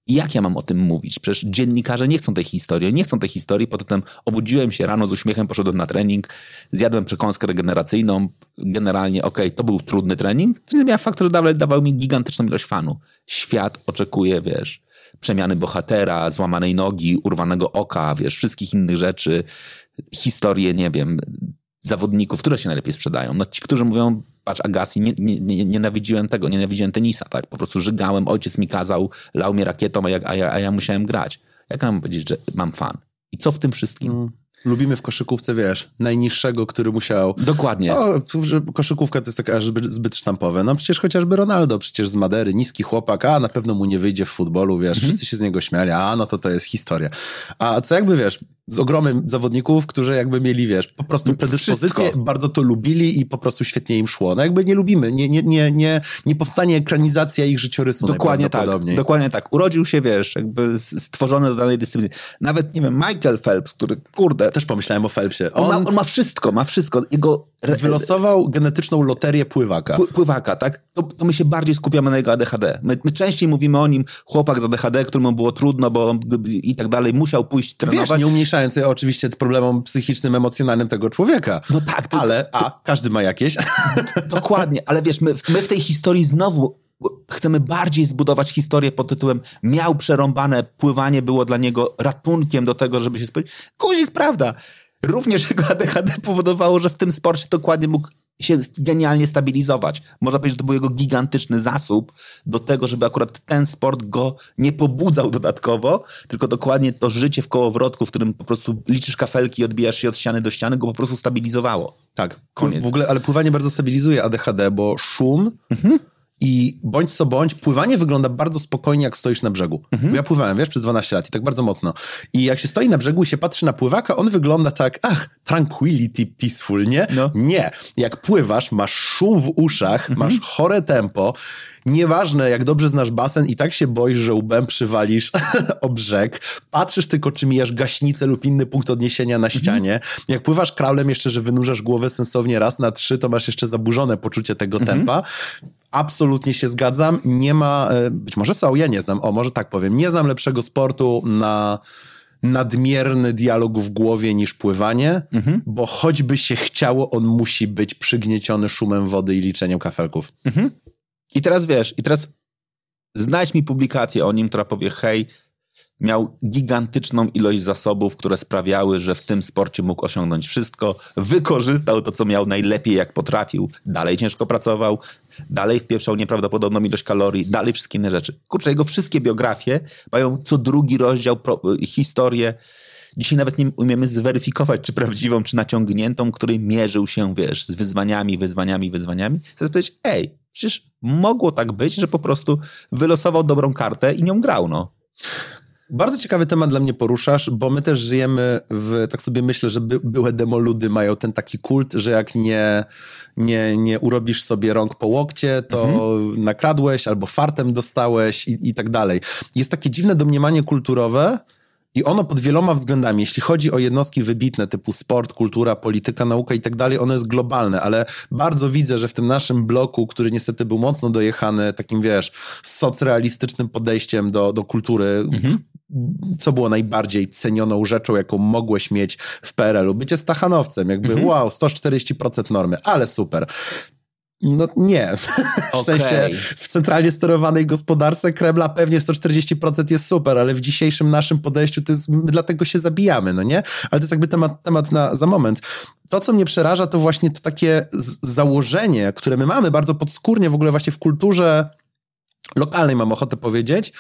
I jak ja mam o tym mówić? Przecież dziennikarze nie chcą tej historii, nie chcą tej historii, potem obudziłem się rano z uśmiechem, poszedłem na trening, zjadłem przekąskę regeneracyjną, generalnie okej, okay, to był trudny trening, co nie zmienia faktu, że dawał, dawał mi gigantyczną ilość fanu. Świat oczekuje, wiesz, przemiany bohatera, złamanej nogi, urwanego oka, wiesz, wszystkich innych rzeczy, historie, nie wiem, zawodników, które się najlepiej sprzedają. No ci, którzy mówią, patrz, Agassi, nie, nie, nie, nienawidziłem tego, nienawidziłem tenisa, tak? Po prostu żygałem, ojciec mi kazał, lał mnie rakietą, a ja, a ja, a ja musiałem grać. Jak mam powiedzieć, że mam fan? I co w tym wszystkim? Mm. Lubimy w koszykówce, wiesz, najniższego, który musiał. Dokładnie. O, że koszykówka to jest taka zbyt, zbyt sztampowe. No przecież chociażby Ronaldo, przecież z Madery, niski chłopak, a na pewno mu nie wyjdzie w futbolu, wiesz, wszyscy się z niego śmiali, a no to to jest historia. A co jakby, wiesz, z ogromem zawodników, którzy jakby mieli, wiesz, po prostu predyspozycję, Wszystko. bardzo to lubili i po prostu świetnie im szło. No jakby nie lubimy, nie, nie, nie, nie, nie powstanie ekranizacja ich życiorysu Dokładnie tak, dokładnie tak. Urodził się, wiesz, jakby stworzony do danej dyscypliny. Nawet, nie wiem, Michael Phelps, który, kurde... Też pomyślałem o Phelpsie. On, on, ma, on ma wszystko, ma wszystko. Jego... Wylosował genetyczną loterię pływaka. pływaka, tak? To, to, my się bardziej skupiamy na jego ADHD. My, my, częściej mówimy o nim, chłopak z ADHD, któremu było trudno, bo i tak dalej, musiał pójść trenować. Wiesz, nie umniejszając oczywiście problemom psychicznym, emocjonalnym tego człowieka. No tak. To, ale, a, każdy ma jakieś. Dokładnie, ale wiesz, my, my w tej historii znowu chcemy bardziej zbudować historię pod tytułem miał przerąbane, pływanie było dla niego ratunkiem do tego, żeby się spełnić. Guzik, prawda. Również jego ADHD powodowało, że w tym sporcie dokładnie mógł się genialnie stabilizować. Można powiedzieć, że to był jego gigantyczny zasób do tego, żeby akurat ten sport go nie pobudzał dodatkowo, tylko dokładnie to życie w kołowrotku, w którym po prostu liczysz kafelki i odbijasz się od ściany do ściany, go po prostu stabilizowało. Tak, koniec. W ogóle, ale pływanie bardzo stabilizuje ADHD, bo szum... Mhm i bądź co bądź, pływanie wygląda bardzo spokojnie, jak stoisz na brzegu. Mhm. Ja pływałem, wiesz, przez 12 lat i tak bardzo mocno. I jak się stoi na brzegu i się patrzy na pływaka, on wygląda tak, ach, tranquility, peaceful, nie? No. Nie. Jak pływasz, masz szum w uszach, mhm. masz chore tempo, Nieważne, jak dobrze znasz basen, i tak się boisz, że łbem przywalisz o brzeg. Patrzysz tylko, czy mijasz gaśnicę lub inny punkt odniesienia na ścianie. Mhm. Jak pływasz kraulem jeszcze, że wynurzasz głowę sensownie raz na trzy, to masz jeszcze zaburzone poczucie tego mhm. tempa. Absolutnie się zgadzam. Nie ma, e, być może są, ja nie znam, o może tak powiem, nie znam lepszego sportu na nadmierny dialog w głowie niż pływanie, mhm. bo choćby się chciało, on musi być przygnieciony szumem wody i liczeniem kafelków. Mhm. I teraz wiesz, i teraz znajdź mi publikację o nim, która powie, hej, miał gigantyczną ilość zasobów, które sprawiały, że w tym sporcie mógł osiągnąć wszystko, wykorzystał to, co miał najlepiej, jak potrafił, dalej ciężko pracował, dalej wpieprzał nieprawdopodobną ilość kalorii, dalej wszystkie inne rzeczy. Kurczę, jego wszystkie biografie mają co drugi rozdział pro, historię. Dzisiaj nawet nie umiemy zweryfikować, czy prawdziwą, czy naciągniętą, który mierzył się, wiesz, z wyzwaniami, wyzwaniami, wyzwaniami. Chcę powiedzieć, ej, przecież mogło tak być, że po prostu wylosował dobrą kartę i nią grał, no. Bardzo ciekawy temat dla mnie poruszasz, bo my też żyjemy w, tak sobie myślę, że by, były demoludy mają ten taki kult, że jak nie, nie, nie urobisz sobie rąk po łokcie, to mhm. nakradłeś albo fartem dostałeś i, i tak dalej. Jest takie dziwne domniemanie kulturowe, i ono pod wieloma względami, jeśli chodzi o jednostki wybitne typu sport, kultura, polityka, nauka i tak dalej, ono jest globalne, ale bardzo widzę, że w tym naszym bloku, który niestety był mocno dojechany takim, wiesz, socrealistycznym podejściem do, do kultury, mhm. Co było najbardziej cenioną rzeczą, jaką mogłeś mieć w PRL-u? Bycie stachanowcem, jakby mhm. wow, 140% normy, ale super. No nie. W okay. sensie w centralnie sterowanej gospodarce Kremla pewnie 140% jest super, ale w dzisiejszym naszym podejściu to jest, my dlatego się zabijamy, no nie? Ale to jest jakby temat, temat na, za moment. To, co mnie przeraża, to właśnie to takie założenie, które my mamy bardzo podskórnie w ogóle właśnie w kulturze lokalnej, mam ochotę powiedzieć,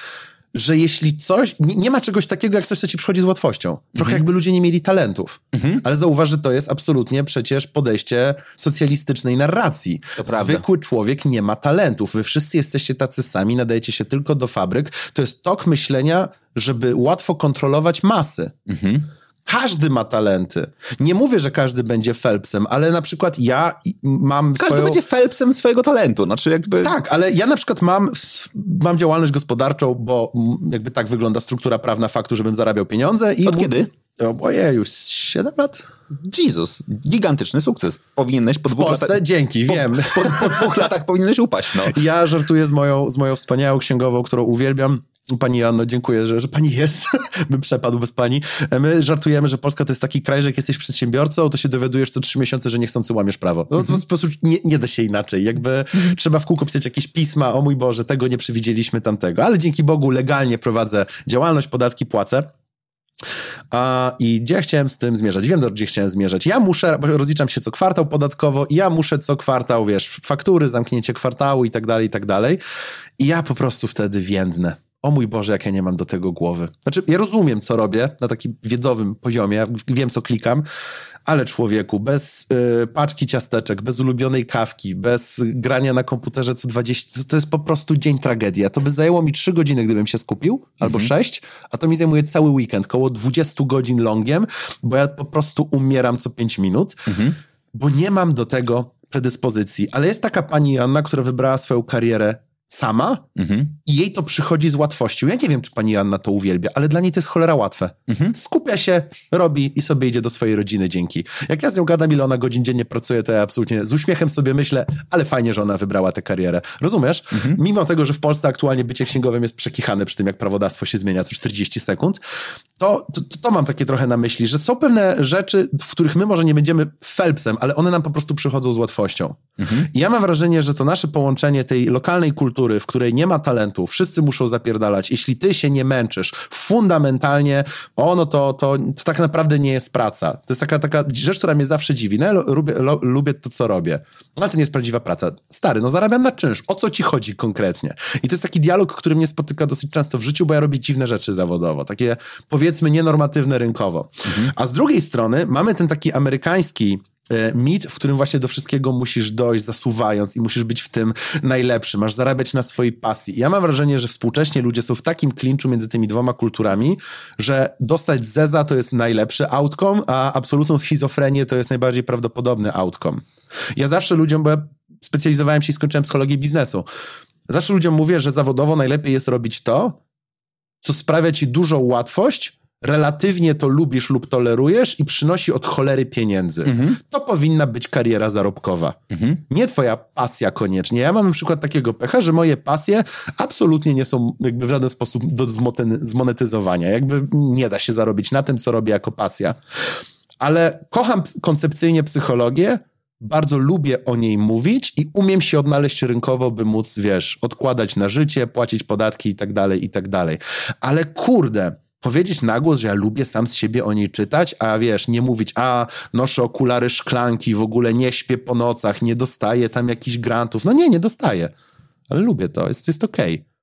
że jeśli coś, nie, nie, ma czegoś takiego jak coś, co ci przychodzi z łatwością. Trochę mhm. jakby ludzie nie mieli talentów. Mhm. Ale zauważ, że to jest absolutnie przecież podejście socjalistycznej narracji. To Zwykły człowiek nie ma talentów. Wy wszyscy jesteście tacy sami, nadajecie się tylko do fabryk. To jest tok myślenia, żeby łatwo kontrolować masy. Mhm. Każdy ma talenty. Nie mówię, że każdy będzie Phelpsem, ale na przykład ja mam każdy swoją... będzie Phelpsem swojego talentu. Znaczy jakby... Tak, ale ja na przykład mam, mam działalność gospodarczą, bo jakby tak wygląda struktura prawna faktu, żebym zarabiał pieniądze. I Od kiedy? Ojej, już 7 lat. Jezus, gigantyczny sukces. Powinieneś po w dwóch latach... dzięki, po, wiem. Po, po, dwóch latach powinieneś upaść, no. Ja żartuję z moją, z moją wspaniałą księgową, którą uwielbiam. Pani Joanno, dziękuję, że, że pani jest. Bym przepadł bez pani. My żartujemy, że Polska to jest taki kraj, że jak jesteś przedsiębiorcą, to się dowiadujesz co trzy miesiące, że niechcący łamiesz prawo. No, to po prostu nie, nie da się inaczej. Jakby trzeba w kółko pisać jakieś pisma, o mój Boże, tego nie przewidzieliśmy tamtego. Ale dzięki Bogu legalnie prowadzę działalność, podatki płacę. A, I gdzie chciałem z tym zmierzać? Wiem, gdzie chciałem zmierzać. Ja muszę, bo rozliczam się co kwartał podatkowo i ja muszę co kwartał, wiesz, faktury, zamknięcie kwartału i tak dalej, i tak dalej. I ja po prostu wtedy więdnę o mój Boże, jak ja nie mam do tego głowy. Znaczy, ja rozumiem, co robię na takim wiedzowym poziomie, ja wiem, co klikam, ale człowieku, bez y, paczki ciasteczek, bez ulubionej kawki, bez grania na komputerze co 20, to jest po prostu dzień tragedia. To by zajęło mi 3 godziny, gdybym się skupił, albo 6, mhm. a to mi zajmuje cały weekend, koło 20 godzin longiem, bo ja po prostu umieram co 5 minut, mhm. bo nie mam do tego predyspozycji. Ale jest taka pani Anna, która wybrała swoją karierę sama mhm. i jej to przychodzi z łatwością. Ja nie wiem, czy pani Anna to uwielbia, ale dla niej to jest cholera łatwe. Mhm. Skupia się, robi i sobie idzie do swojej rodziny dzięki. Jak ja z nią gadam, ile ona godzin dziennie pracuje, to ja absolutnie z uśmiechem sobie myślę, ale fajnie, że ona wybrała tę karierę. Rozumiesz? Mhm. Mimo tego, że w Polsce aktualnie bycie księgowym jest przekichane przy tym, jak prawodawstwo się zmienia co 40 sekund, to, to, to mam takie trochę na myśli, że są pewne rzeczy, w których my może nie będziemy Phelpsem, ale one nam po prostu przychodzą z łatwością. Mhm. I ja mam wrażenie, że to nasze połączenie tej lokalnej kultury, w której nie ma talentu, wszyscy muszą zapierdalać. Jeśli ty się nie męczysz fundamentalnie, ono to, to, to tak naprawdę nie jest praca. To jest taka, taka rzecz, która mnie zawsze dziwi. No, ja lubię, lo, lubię to, co robię. No, ale to nie jest prawdziwa praca. Stary, no zarabiam na czynsz. O co ci chodzi konkretnie? I to jest taki dialog, który mnie spotyka dosyć często w życiu, bo ja robię dziwne rzeczy zawodowo. Takie powiedzmy nienormatywne rynkowo. Mhm. A z drugiej strony mamy ten taki amerykański mit, w którym właśnie do wszystkiego musisz dojść, zasuwając i musisz być w tym najlepszy, masz zarabiać na swojej pasji. Ja mam wrażenie, że współcześnie ludzie są w takim klinczu między tymi dwoma kulturami, że dostać zeza to jest najlepszy outcome, a absolutną schizofrenię to jest najbardziej prawdopodobny outcome. Ja zawsze ludziom, bo ja specjalizowałem się i skończyłem psychologię biznesu, zawsze ludziom mówię, że zawodowo najlepiej jest robić to, co sprawia ci dużą łatwość, relatywnie to lubisz lub tolerujesz i przynosi od cholery pieniędzy. Mhm. To powinna być kariera zarobkowa. Mhm. Nie twoja pasja koniecznie. Ja mam na przykład takiego pecha, że moje pasje absolutnie nie są jakby w żaden sposób do zmonetyzowania. Jakby nie da się zarobić na tym, co robię jako pasja. Ale kocham koncepcyjnie psychologię, bardzo lubię o niej mówić i umiem się odnaleźć rynkowo, by móc, wiesz, odkładać na życie, płacić podatki i tak dalej, i tak dalej. Ale kurde, powiedzieć na głos, że ja lubię sam z siebie o niej czytać, a wiesz, nie mówić, a noszę okulary szklanki, w ogóle nie śpię po nocach, nie dostaję tam jakichś grantów. No nie, nie dostaję. Ale lubię to, jest, jest okej. Okay.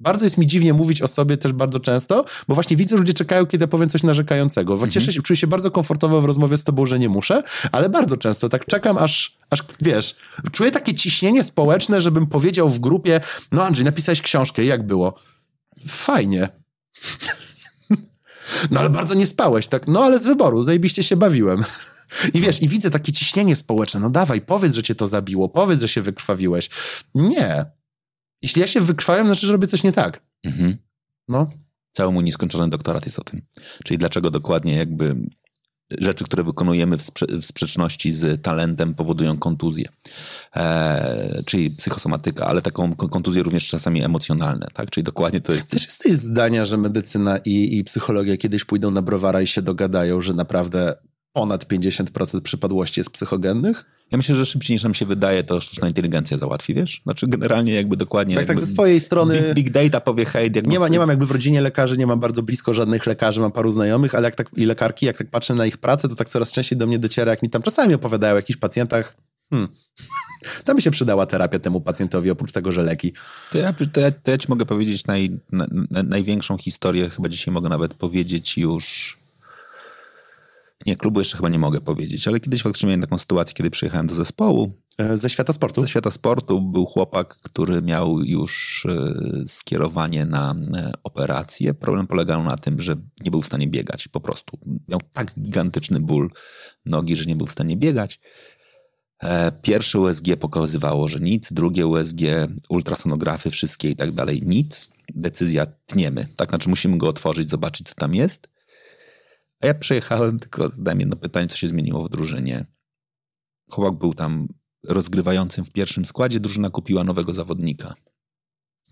Bardzo jest mi dziwnie mówić o sobie też bardzo często, bo właśnie widzę, że ludzie czekają, kiedy powiem coś narzekającego. Mhm. Cieszę się, czuję się bardzo komfortowo w rozmowie z tobą, że nie muszę, ale bardzo często tak czekam, aż, aż wiesz, czuję takie ciśnienie społeczne, żebym powiedział w grupie, no Andrzej, napisałeś książkę, jak było? Fajnie. No ale bardzo nie spałeś, tak? No ale z wyboru, zajebiście się bawiłem. I wiesz, i widzę takie ciśnienie społeczne. No dawaj, powiedz, że cię to zabiło, powiedz, że się wykrwawiłeś. Nie. Jeśli ja się wykrwawiam, znaczy, że robię coś nie tak. Mhm. No. Cały mój nieskończony doktorat jest o tym. Czyli dlaczego dokładnie jakby rzeczy, które wykonujemy w, sprze- w sprzeczności z talentem powodują kontuzję. Eee, czyli psychosomatyka, ale taką ko- kontuzję również czasami emocjonalne, tak? Czyli dokładnie to jest... Też jesteś zdania, że medycyna i, i psychologia kiedyś pójdą na browara i się dogadają, że naprawdę ponad 50% przypadłości jest psychogennych? Ja myślę, że szybciej niż nam się wydaje, to sztuczna inteligencja załatwi, wiesz? Znaczy generalnie jakby dokładnie... Jak tak jakby ze swojej strony... Big, big data powie, hej, Nie, ma, nie mam jakby w rodzinie lekarzy, nie mam bardzo blisko żadnych lekarzy, mam paru znajomych, ale jak tak, i lekarki, jak tak patrzę na ich pracę, to tak coraz częściej do mnie dociera, jak mi tam czasami opowiadają o jakichś pacjentach, hmm, tam by się przydała terapia temu pacjentowi, oprócz tego, że leki. To ja, to ja, to ja ci mogę powiedzieć naj, na, na, największą historię, chyba dzisiaj mogę nawet powiedzieć już... Nie, klubu jeszcze chyba nie mogę powiedzieć, ale kiedyś faktycznie miałem taką sytuację, kiedy przyjechałem do zespołu. E, Ze świata sportu? Ze świata sportu był chłopak, który miał już e, skierowanie na e, operację. Problem polegał na tym, że nie był w stanie biegać po prostu. Miał tak gigantyczny ból nogi, że nie był w stanie biegać. Pierwsze USG pokazywało, że nic, drugie USG, ultrasonografy, wszystkie i tak dalej, nic. Decyzja tniemy. Tak, znaczy musimy go otworzyć, zobaczyć, co tam jest. A ja przyjechałem, tylko zadałem jedno pytanie, co się zmieniło w drużynie. Chłopak był tam rozgrywającym w pierwszym składzie, drużyna kupiła nowego zawodnika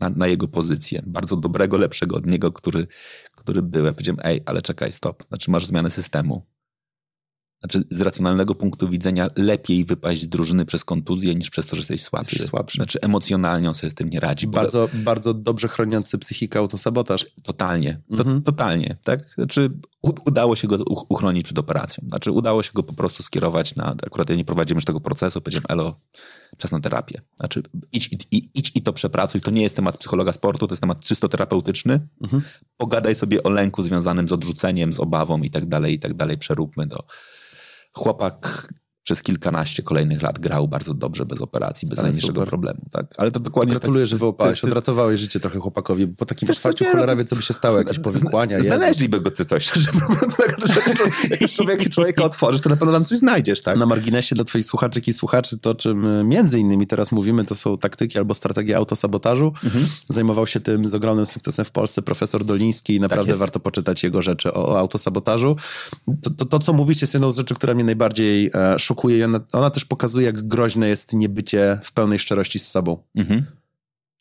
na, na jego pozycję. Bardzo dobrego, lepszego od niego, który, który był. Ja powiedziałem, ej, ale czekaj, stop. Znaczy masz zmianę systemu. Znaczy z racjonalnego punktu widzenia lepiej wypaść z drużyny przez kontuzję niż przez to, że jesteś słabszy. Jesteś słabszy. Znaczy emocjonalnie on sobie z tym nie radzi. Bardzo, bardzo dobrze chroniący psychikę autosabotaż. Totalnie, to, Mhm. totalnie, tak? Znaczy udało się go uchronić przed operacją. Znaczy udało się go po prostu skierować na, akurat ja nie prowadziłem już tego procesu, powiedziałem, elo, czas na terapię. Znaczy idź, i- i, idź i to przepracuj, to nie jest temat psychologa sportu, to jest temat czysto terapeutyczny. Mhm. Pogadaj sobie o lęku związanym z odrzuceniem, z obawą i tak dalej, i tak dalej, przeróbmy to. Chłopak przez kilkanaście kolejnych lat grał bardzo dobrze bez operacji, bez Ale najmniejszego super. problemu. Tak? Ale to dokładnie Gratuluję, tak, że wyłapałeś, ty- ty- odratowałeś życie trochę chłopakowi, bo po takim otwarciu nie, cholera no- wie, co by się stało, jakieś powikłania. Znaleźliby go ty coś. Że Jak człowiek, człowieka otworzysz, to na pewno tam coś znajdziesz, tak? Na marginesie dla twoich słuchaczek i słuchaczy to, czym y, między innymi teraz mówimy, to są taktyki albo strategie autosabotażu. Mhm. Zajmował się tym z ogromnym sukcesem w Polsce profesor Doliński i naprawdę jest. warto poczytać jego rzeczy o, o autosabotażu. To, to, to, co mówicie, jest jedną z rzeczy, która mnie najbardziej e, szokuje i ona, ona też pokazuje, jak groźne jest niebycie w pełnej szczerości z sobą. Mhm.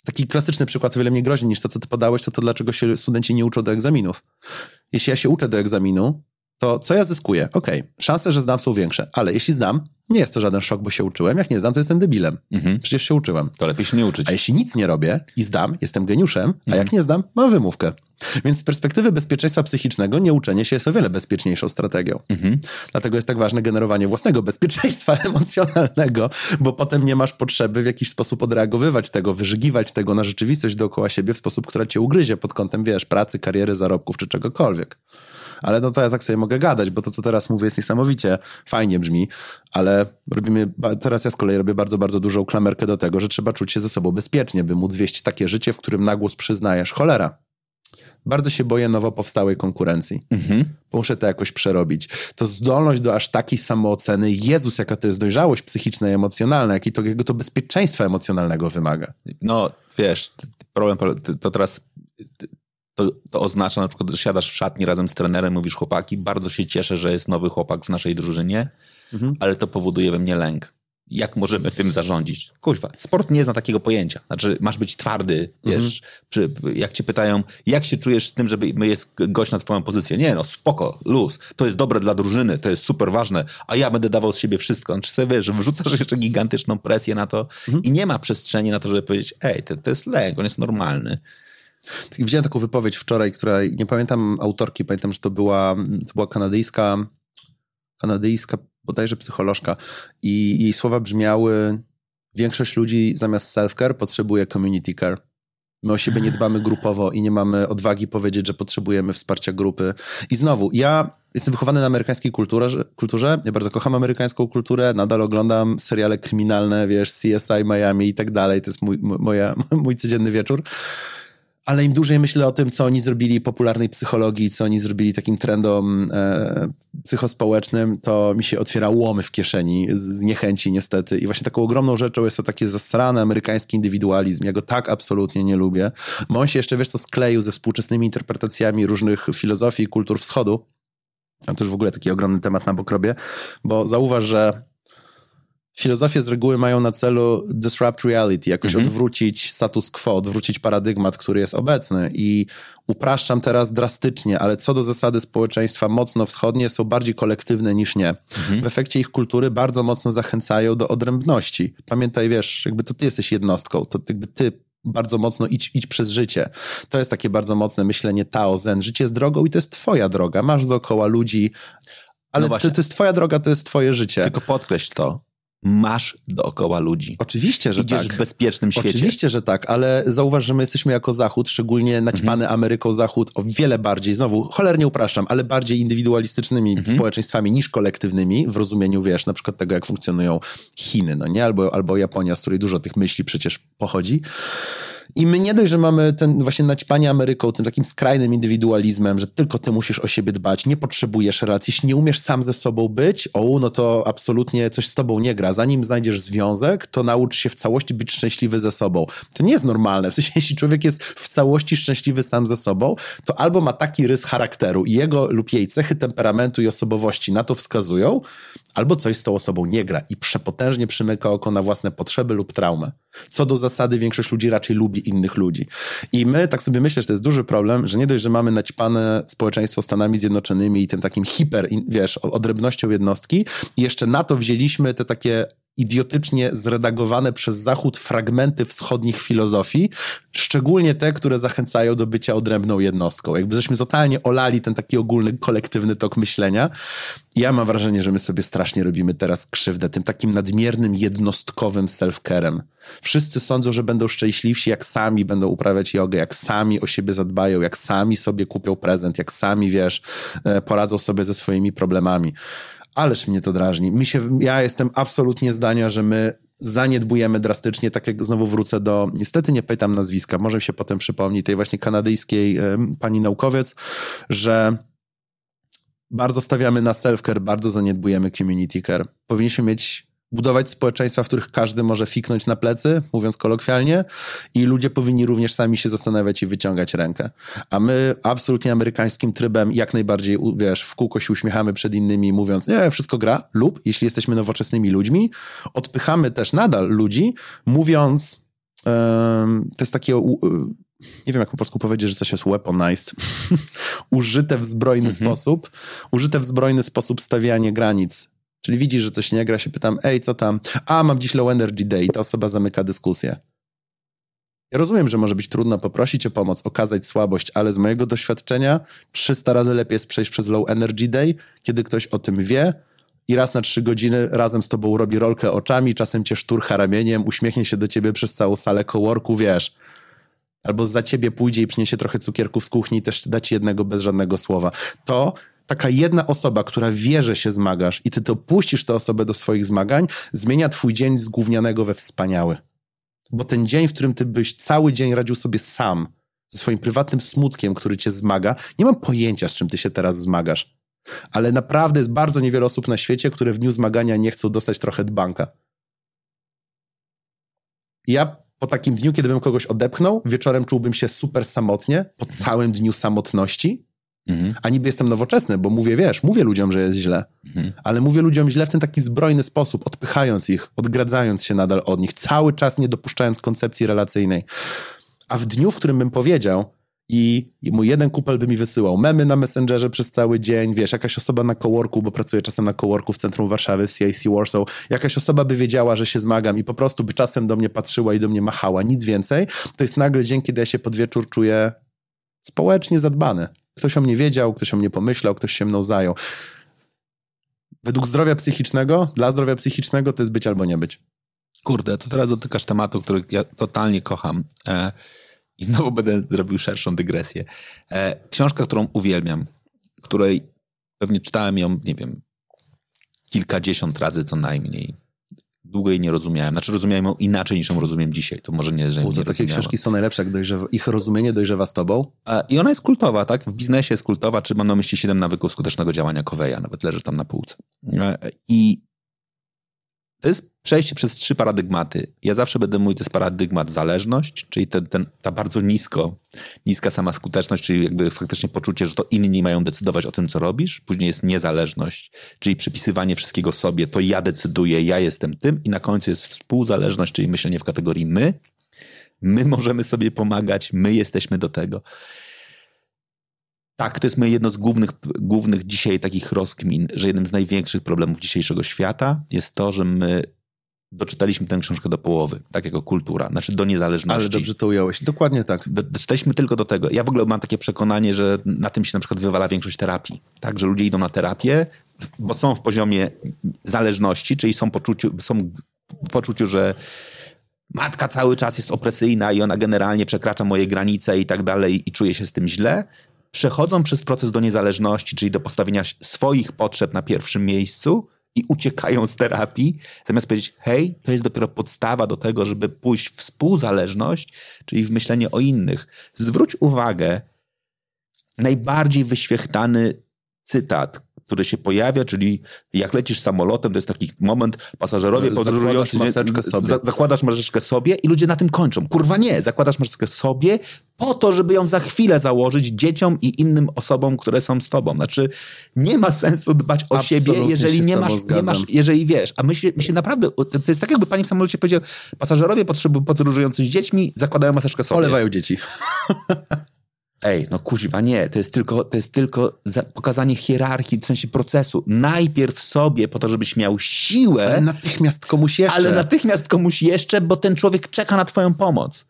Taki klasyczny przykład, wiele mniej groźny niż to, co ty podałeś, to to, dlaczego się studenci nie uczą do egzaminów. Jeśli ja się uczę do egzaminu, to co ja zyskuję? Okej, szanse, że zdam są większe, ale jeśli zdam, nie jest to żaden szok, bo się uczyłem. Jak nie zdam, to jestem debilem. Mhm. Przecież się uczyłem. To lepiej się nie uczyć. A jeśli nic nie robię i zdam, jestem geniuszem, a Mhm. jak nie zdam, mam wymówkę. Więc z perspektywy bezpieczeństwa psychicznego nieuczenie się jest o wiele bezpieczniejszą strategią. Mhm. Dlatego jest tak ważne generowanie własnego bezpieczeństwa emocjonalnego, bo potem nie masz potrzeby w jakiś sposób odreagowywać tego, wyżygiwać tego na rzeczywistość dookoła siebie w sposób, która cię ugryzie pod kątem, wiesz, pracy, kariery, zarobków czy czegokolwiek. Ale no to ja tak sobie mogę gadać, bo to, co teraz mówię, jest niesamowicie fajnie brzmi, ale robimy, teraz ja z kolei robię bardzo, bardzo dużą klamerkę do tego, że trzeba czuć się ze sobą bezpiecznie, by móc wieść takie życie, w którym na głos przyznajesz cholera. Bardzo się boję nowo powstałej konkurencji. Mhm. Muszę to jakoś przerobić. To zdolność do aż takiej samooceny, Jezus, jaka to jest dojrzałość psychiczna i emocjonalna, jakiego to, bezpieczeństwa emocjonalnego wymaga. No, wiesz, problem, to teraz to, to oznacza na przykład, że siadasz w szatni razem z trenerem, mówisz chłopaki, bardzo się cieszę, że jest nowy chłopak w naszej drużynie, Mhm. ale to powoduje we mnie lęk. Jak możemy tym zarządzić? Kuźwa, sport nie zna takiego pojęcia. Znaczy, masz być twardy, wiesz, przy, jak cię pytają, jak się czujesz z tym, żeby jest gość na twoją pozycję? Nie no, spoko, luz, to jest dobre dla drużyny, to jest super ważne, a ja będę dawał z siebie wszystko. Znaczy sobie, wiesz, wrzucasz jeszcze gigantyczną presję na to i nie ma przestrzeni na to, żeby powiedzieć, ej, to, to jest lęk, on jest normalny. Tak, Widziałem taką wypowiedź wczoraj, która, nie pamiętam autorki, pamiętam, że to była, to była kanadyjska, kanadyjska bodajże psycholożka i jej słowa brzmiały większość ludzi zamiast self-care potrzebuje community care. My o siebie nie dbamy grupowo i nie mamy odwagi powiedzieć, że potrzebujemy wsparcia grupy. I znowu, ja jestem wychowany na amerykańskiej kulturze, kulturze. Ja bardzo kocham amerykańską kulturę. Nadal oglądam seriale kryminalne, wiesz, CSI Miami i tak dalej. To jest mój, moja, mój codzienny wieczór. Ale im dłużej myślę o tym, co oni zrobili popularnej psychologii, co oni zrobili takim trendom e, psychospołecznym, to mi się otwiera łomy w kieszeni z niechęci niestety. I właśnie taką ogromną rzeczą jest to takie zasrany amerykański indywidualizm. Ja go tak absolutnie nie lubię. Bo on się jeszcze, wiesz co, skleił ze współczesnymi interpretacjami różnych filozofii i kultur wschodu. A to już w ogóle taki ogromny temat na bokrobie, bo zauważ, że filozofie z reguły mają na celu disrupt reality, jakoś mhm. odwrócić status quo, odwrócić paradygmat, który jest obecny i upraszczam teraz drastycznie, ale co do zasady społeczeństwa mocno wschodnie są bardziej kolektywne niż nie. Mhm. W efekcie ich kultury bardzo mocno zachęcają do odrębności. Pamiętaj, wiesz, jakby to ty jesteś jednostką, to jakby ty bardzo mocno idź, idź przez życie. To jest takie bardzo mocne myślenie Tao Zen. Życie jest drogą i to jest twoja droga. Masz dookoła ludzi, ale no to, to jest twoja droga, to jest twoje życie. Tylko podkreśl to, masz dookoła ludzi. Oczywiście, że Idziesz tak. w bezpiecznym świecie. Oczywiście, że tak, ale zauważ, że my jesteśmy jako Zachód, szczególnie naćpany mhm. Ameryką Zachód, o wiele bardziej, znowu, cholernie upraszczam, ale bardziej indywidualistycznymi mhm. społeczeństwami niż kolektywnymi, w rozumieniu, wiesz, na przykład tego, jak funkcjonują Chiny, no nie? Albo, albo Japonia, z której dużo tych myśli przecież pochodzi. I my nie dość, że mamy ten właśnie naćpanie Ameryką, tym takim skrajnym indywidualizmem, że tylko ty musisz o siebie dbać, nie potrzebujesz relacji, jeśli nie umiesz sam ze sobą być, o, no to absolutnie coś z tobą nie gra. Zanim znajdziesz związek, to naucz się w całości być szczęśliwy ze sobą. To nie jest normalne. W sensie, jeśli człowiek jest w całości szczęśliwy sam ze sobą, to albo ma taki rys charakteru i jego lub jej cechy temperamentu i osobowości na to wskazują, albo coś z tą osobą nie gra i przepotężnie przymyka oko na własne potrzeby lub traumę. Co do zasady, większość ludzi raczej lubi innych ludzi. I my tak sobie myślę, że to jest duży problem, że nie dość, że mamy naćpane społeczeństwo Stanami Zjednoczonymi i tym takim hiper, wiesz, odrębnością jednostki, jeszcze na to wzięliśmy te takie idiotycznie zredagowane przez Zachód fragmenty wschodnich filozofii, szczególnie te, które zachęcają do bycia odrębną jednostką. Jakby żeśmy totalnie olali ten taki ogólny, kolektywny tok myślenia. Ja mam wrażenie, że my sobie strasznie robimy teraz krzywdę tym takim nadmiernym, jednostkowym self-carem. Wszyscy sądzą, że będą szczęśliwsi, jak sami będą uprawiać jogę, jak sami o siebie zadbają, jak sami sobie kupią prezent, jak sami, wiesz, e, poradzą sobie ze swoimi problemami. Ależ mnie to drażni. Mi się, ja jestem absolutnie zdania, że my zaniedbujemy drastycznie, tak jak znowu wrócę do, niestety nie pytam nazwiska, może się potem przypomni, tej właśnie kanadyjskiej pani naukowiec, że bardzo stawiamy na self-care, bardzo zaniedbujemy community care. Powinniśmy mieć budować społeczeństwa, w których każdy może fiknąć na plecy, mówiąc kolokwialnie, i ludzie powinni również sami się zastanawiać i wyciągać rękę. A my absolutnie amerykańskim trybem jak najbardziej, wiesz, w kółko się uśmiechamy przed innymi, mówiąc, nie, wszystko gra, lub jeśli jesteśmy nowoczesnymi ludźmi, odpychamy też nadal ludzi, mówiąc, to jest takie nie wiem jak po polsku powiedzieć, że coś jest weaponized, użyte w zbrojny mhm. sposób, użyte w zbrojny sposób stawianie granic Czyli widzisz, że coś nie gra, się pytam, ej, co tam? A, mam dziś low energy day i ta osoba zamyka dyskusję. Ja rozumiem, że może być trudno poprosić o pomoc, okazać słabość, ale z mojego doświadczenia 300 razy lepiej jest przejść przez low energy day, kiedy ktoś o tym wie i raz na trzy godziny razem z tobą robi rolkę oczami, czasem cię szturcha ramieniem, uśmiechnie się do ciebie przez całą salę coworku, wiesz. Albo za ciebie pójdzie i przyniesie trochę cukierków z kuchni i też da ci jednego bez żadnego słowa. To taka jedna osoba, która wie, że się zmagasz i ty to puścisz tę osobę do swoich zmagań, zmienia twój dzień z gównianego we wspaniały. Bo ten dzień, w którym ty byś cały dzień radził sobie sam, ze swoim prywatnym smutkiem, który cię zmaga, nie mam pojęcia, z czym ty się teraz zmagasz. Ale naprawdę jest bardzo niewiele osób na świecie, które w dniu zmagania nie chcą dostać trochę dbanka. Ja po takim dniu, kiedy bym kogoś odepchnął, wieczorem czułbym się super samotnie, po całym dniu samotności, Mhm. A niby jestem nowoczesny, bo mówię, wiesz, mówię ludziom, że jest źle, mhm. ale mówię ludziom źle w ten taki zbrojny sposób, odpychając ich, odgradzając się nadal od nich, cały czas nie dopuszczając koncepcji relacyjnej. A w dniu, w którym bym powiedział, i, I mój jeden kupel by mi wysyłał memy na Messengerze przez cały dzień, wiesz, jakaś osoba na coworku, bo pracuję czasem na coworku w centrum Warszawy, w CIC Warsaw, jakaś osoba by wiedziała, że się zmagam i po prostu by czasem do mnie patrzyła i do mnie machała, nic więcej, to jest nagle dzień, kiedy ja się pod wieczór czuję społecznie zadbany. Ktoś o mnie wiedział, ktoś o mnie pomyślał, ktoś się mną zajął. Według zdrowia psychicznego, dla zdrowia psychicznego to jest być albo nie być. Kurde, to teraz dotykasz tematu, który ja totalnie kocham. E, I znowu będę robił szerszą dygresję. E, książka, którą uwielbiam, której pewnie czytałem ją, nie wiem, kilkadziesiąt razy co najmniej. Długo jej nie rozumiałem. Znaczy rozumiałem ją inaczej niż ją rozumiem dzisiaj. To może nie, że U, nie to takie rozumiałem. książki są najlepsze, jak dojrzewa, ich rozumienie dojrzewa z tobą. I ona jest kultowa, tak? W biznesie jest kultowa, czy mam na myśli 7 nawyków skutecznego działania Coveya, nawet leży tam na półce. E, I to jest przejście przez trzy paradygmaty. Ja zawsze będę mówił, to jest paradygmat zależność, czyli ten, ten, ta bardzo nisko, niska sama skuteczność, czyli jakby faktycznie poczucie, że to inni mają decydować o tym, co robisz. Później jest niezależność, czyli przypisywanie wszystkiego sobie, to ja decyduję, ja jestem tym i na końcu jest współzależność, czyli myślenie w kategorii my. My możemy sobie pomagać, my jesteśmy do tego. Tak, to jest moje jedno z głównych, głównych dzisiaj takich rozkmin, że jednym z największych problemów dzisiejszego świata jest to, że my doczytaliśmy tę książkę do połowy, tak jako kultura, znaczy do niezależności. Ale dobrze to ująłeś. Dokładnie tak. Do, doczytaliśmy tylko do tego. Ja w ogóle mam takie przekonanie, że na tym się na przykład wywala większość terapii. Tak, że ludzie idą na terapię, bo są w poziomie zależności, czyli są, poczuciu, są w poczuciu, że matka cały czas jest opresyjna i ona generalnie przekracza moje granice i tak dalej i czuję się z tym źle. Przechodzą przez proces do niezależności, czyli do postawienia swoich potrzeb na pierwszym miejscu i uciekają z terapii, zamiast powiedzieć, hej, to jest dopiero podstawa do tego, żeby pójść w współzależność, czyli w myślenie o innych. Zwróć uwagę, najbardziej wyświechtany cytat, który się pojawia, czyli jak lecisz samolotem, to jest taki moment, pasażerowie Zakładasz podróżujący... maseczkę sobie. za- zakładasz maseczkę sobie i ludzie na tym kończą. Kurwa nie, zakładasz maseczkę sobie po to, żeby ją za chwilę założyć dzieciom i innym osobom, które są z tobą. Znaczy, nie ma sensu dbać o Absolutnie siebie, jeżeli nie masz, nie masz, jeżeli wiesz, a my się, my się naprawdę, to jest tak jakby pani w samolocie powiedział, pasażerowie potrzebu- podróżujący z dziećmi zakładają maseczkę sobie. Olewają dzieci. Ej, no kuźwa, nie, to jest tylko, to jest tylko za- pokazanie hierarchii, w sensie procesu. Najpierw sobie, po to, żebyś miał siłę, Ale natychmiast komuś jeszcze. ale natychmiast komuś jeszcze, bo ten człowiek czeka na twoją pomoc.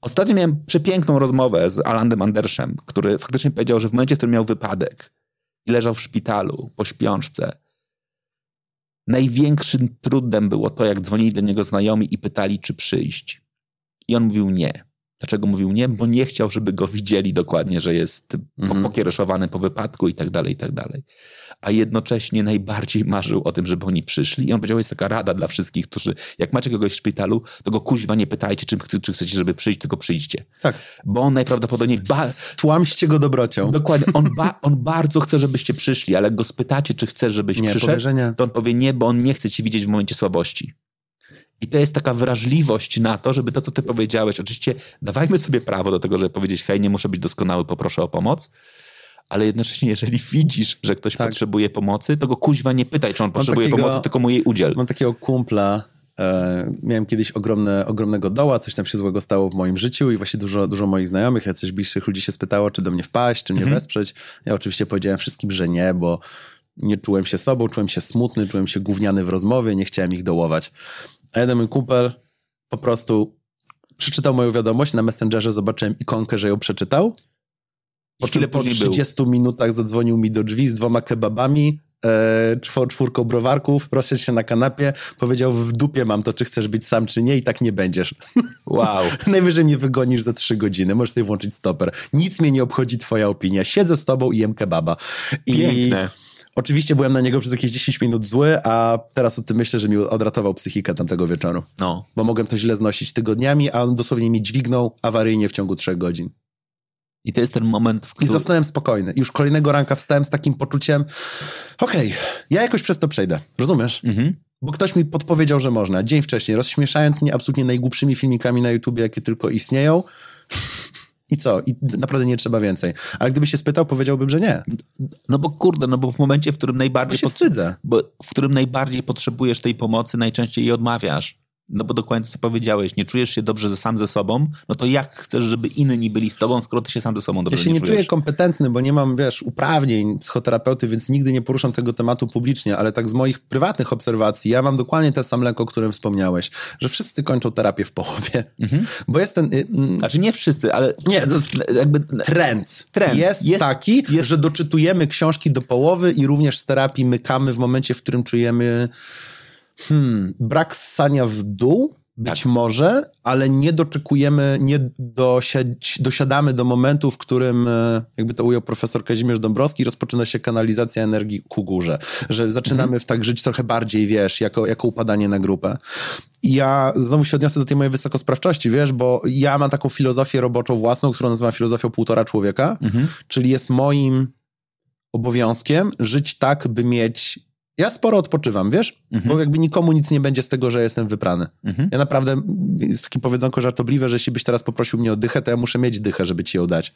Ostatnio miałem przepiękną rozmowę z Alandem Anderszem, który faktycznie powiedział, że w momencie, w którym miał wypadek i leżał w szpitalu po śpiączce, największym trudem było to, jak dzwonili do niego znajomi i pytali, czy przyjść. I on mówił nie. Dlaczego mówił nie? Bo nie chciał, żeby go widzieli dokładnie, że jest Mhm. po, pokiereszowany po wypadku i tak dalej, i tak dalej. A jednocześnie najbardziej marzył o tym, żeby oni przyszli. I on powiedział, jest taka rada dla wszystkich, którzy jak macie kogoś w szpitalu, to go kuźwa nie pytajcie, czy, chce- czy chcecie, żeby przyjść, tylko przyjdźcie. Tak. Bo on najprawdopodobniej... Ba- Stłamście go dobrocią. Dokładnie. On, ba- on bardzo chce, żebyście przyszli, ale jak go spytacie, czy chcesz, żebyś Nie, przyszedł, powie, że nie. to on powie nie, bo on nie chce ci widzieć w momencie słabości. I to jest taka wrażliwość na to, żeby to, co ty powiedziałeś, oczywiście dawajmy sobie prawo do tego, żeby powiedzieć, hej, nie muszę być doskonały, poproszę o pomoc, ale jednocześnie, jeżeli widzisz, że ktoś Tak. potrzebuje pomocy, to go kuźwa nie pytaj, czy on potrzebuje takiego- pomocy, tylko mu jej udziel. Mam takiego kumpla, e, miałem kiedyś ogromne, ogromnego doła, coś tam się złego stało w moim życiu i właśnie dużo, dużo moich znajomych, jacyś bliższych ludzi się spytało, czy do mnie wpaść, czy mnie Mhm. wesprzeć. Ja oczywiście powiedziałem wszystkim, że nie, bo nie czułem się sobą, czułem się smutny, czułem się gówniany w rozmowie, nie chciałem ich dołować. A jeden mój kumpel po prostu przeczytał moją wiadomość na Messengerze, zobaczyłem ikonkę, że ją przeczytał. Po czym po później był. 30 minutach zadzwonił mi do drzwi z dwoma kebabami, e, czwor, czwórką browarków, rozsiadł się na kanapie, powiedział w dupie mam to, czy chcesz być sam, czy nie i tak nie będziesz. Wow. Najwyżej mnie wygonisz za trzy godziny, możesz sobie włączyć stoper. Nic mnie nie obchodzi twoja opinia. Siedzę z tobą i jem kebaba. I Piękne. Oczywiście byłem na niego przez jakieś 10 minut zły, a teraz o tym myślę, że mi odratował psychikę tamtego wieczoru. No. Bo mogłem to źle znosić tygodniami, a on dosłownie mi dźwignął awaryjnie w ciągu trzech godzin. I to jest ten moment, w I którym... zasnąłem spokojny. I już kolejnego ranka wstałem z takim poczuciem, okej, ja jakoś przez to przejdę. Rozumiesz? Mhm. Bo ktoś mi podpowiedział, że można. Dzień wcześniej, rozśmieszając mnie absolutnie najgłupszymi filmikami na YouTubie, jakie tylko istnieją. I co? I naprawdę nie trzeba więcej. Ale gdyby się spytał, powiedziałbym, że nie. No bo kurde, no bo w momencie, w którym Bo najbardziej... się pot- wstydzę. bo w którym najbardziej potrzebujesz tej pomocy, najczęściej jej odmawiasz. No bo dokładnie co powiedziałeś, nie czujesz się dobrze ze sam ze sobą, no to jak chcesz, żeby inni byli z tobą, skoro ty się sam ze sobą dobrze Ja się nie, czujesz? czuję kompetentny, bo nie mam, wiesz, uprawnień psychoterapeuty, więc nigdy nie poruszam tego tematu publicznie, ale tak z moich prywatnych obserwacji, ja mam dokładnie ten sam lek, o którym wspomniałeś, że wszyscy kończą terapię w połowie. Bo jest ten... y, mm, Znaczy nie wszyscy, ale Nie, to jakby trend, Trend. jest, Jest- taki, jest- że doczytujemy książki do połowy i również z terapii mykamy w momencie, w którym czujemy hmm, brak ssania w dół Być Tak. może, ale nie doczekujemy, nie dosiadamy do momentu, w którym, e, jakby to ujął profesor Kazimierz Dąbrowski, rozpoczyna się kanalizacja energii ku górze. Że zaczynamy w tak żyć trochę bardziej, wiesz, jako, jako upadanie na grupę. I ja znowu się odniosę do tej mojej wysokosprawczości, wiesz, bo ja mam taką filozofię roboczą własną, którą nazywam filozofią półtora człowieka, czyli jest moim obowiązkiem żyć tak, by mieć. Ja sporo odpoczywam, wiesz? Bo jakby nikomu nic nie będzie z tego, że jestem wyprany. Ja naprawdę, jest takie powiedzonko żartobliwe, że jeśli byś teraz poprosił mnie o dychę, to ja muszę mieć dychę, żeby ci ją dać.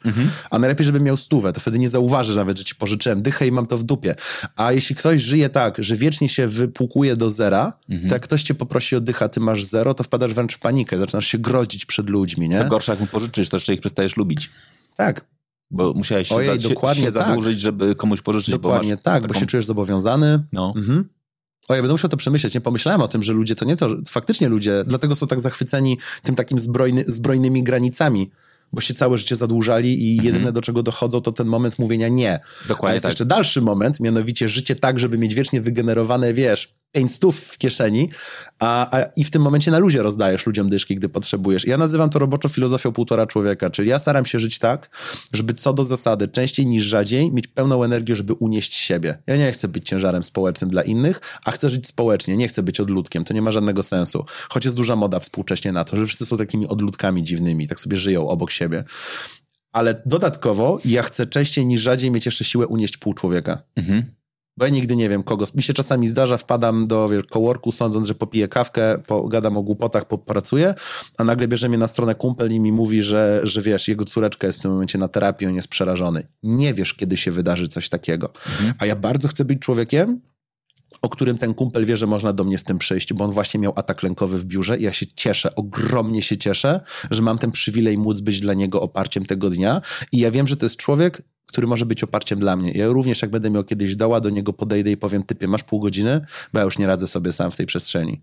A najlepiej, żebym miał stówę, to wtedy nie zauważysz nawet, że ci pożyczyłem dychę i mam to w dupie. A jeśli ktoś żyje tak, że wiecznie się wypłukuje do zera, to jak ktoś cię poprosi o dychę, a ty masz zero, to wpadasz wręcz w panikę, zaczynasz się grodzić przed ludźmi, nie? Co gorsza, jak mu pożyczysz, to jeszcze ich przestajesz lubić. Tak, Bo musiałeś się, Ojej, za, dokładnie się tak. zadłużyć, żeby komuś pożyczyć. dokładnie bo tak, bo taką- się czujesz zobowiązany. No. Mhm. O, ja będę musiał to przemyśleć. Nie pomyślałem o tym, że ludzie to nie to, faktycznie ludzie, dlatego są tak zachwyceni tym takim zbrojny, zbrojnymi granicami, bo się całe życie zadłużali i jedyne do czego dochodzą to ten moment mówienia nie. Mhm. Dokładnie A jest tak. jeszcze dalszy moment, mianowicie życie tak, żeby mieć wiecznie wygenerowane, wiesz, 5 stów w kieszeni, a, a i w tym momencie na luzie rozdajesz ludziom dyszki, gdy potrzebujesz. Ja nazywam to roboczo filozofią półtora człowieka, czyli ja staram się żyć tak, żeby co do zasady, częściej niż rzadziej, mieć pełną energię, żeby unieść siebie. Ja nie chcę być ciężarem społecznym dla innych, a chcę żyć społecznie, nie chcę być odludkiem, to nie ma żadnego sensu. Choć jest duża moda współcześnie na to, że wszyscy są takimi odludkami dziwnymi, tak sobie żyją obok siebie. Ale dodatkowo ja chcę częściej niż rzadziej mieć jeszcze siłę unieść pół człowieka. Mhm. Bo ja nigdy nie wiem kogo. Mi się czasami zdarza, wpadam do wiesz, coworku, sądząc, że popiję kawkę, pogadam o głupotach, popracuję, a nagle bierze mnie na stronę kumpel i mi mówi, że, że wiesz, jego córeczka jest w tym momencie na terapii, on jest przerażony. Nie wiesz, kiedy się wydarzy coś takiego. A ja bardzo chcę być człowiekiem, o którym ten kumpel wie, że można do mnie z tym przyjść, bo on właśnie miał atak lękowy w biurze i ja się cieszę, ogromnie się cieszę, że mam ten przywilej móc być dla niego oparciem tego dnia i ja wiem, że to jest człowiek, który może być oparciem dla mnie. Ja również jak będę miał kiedyś doła, do niego podejdę i powiem, typie, masz pół godziny, bo ja już nie radzę sobie sam w tej przestrzeni.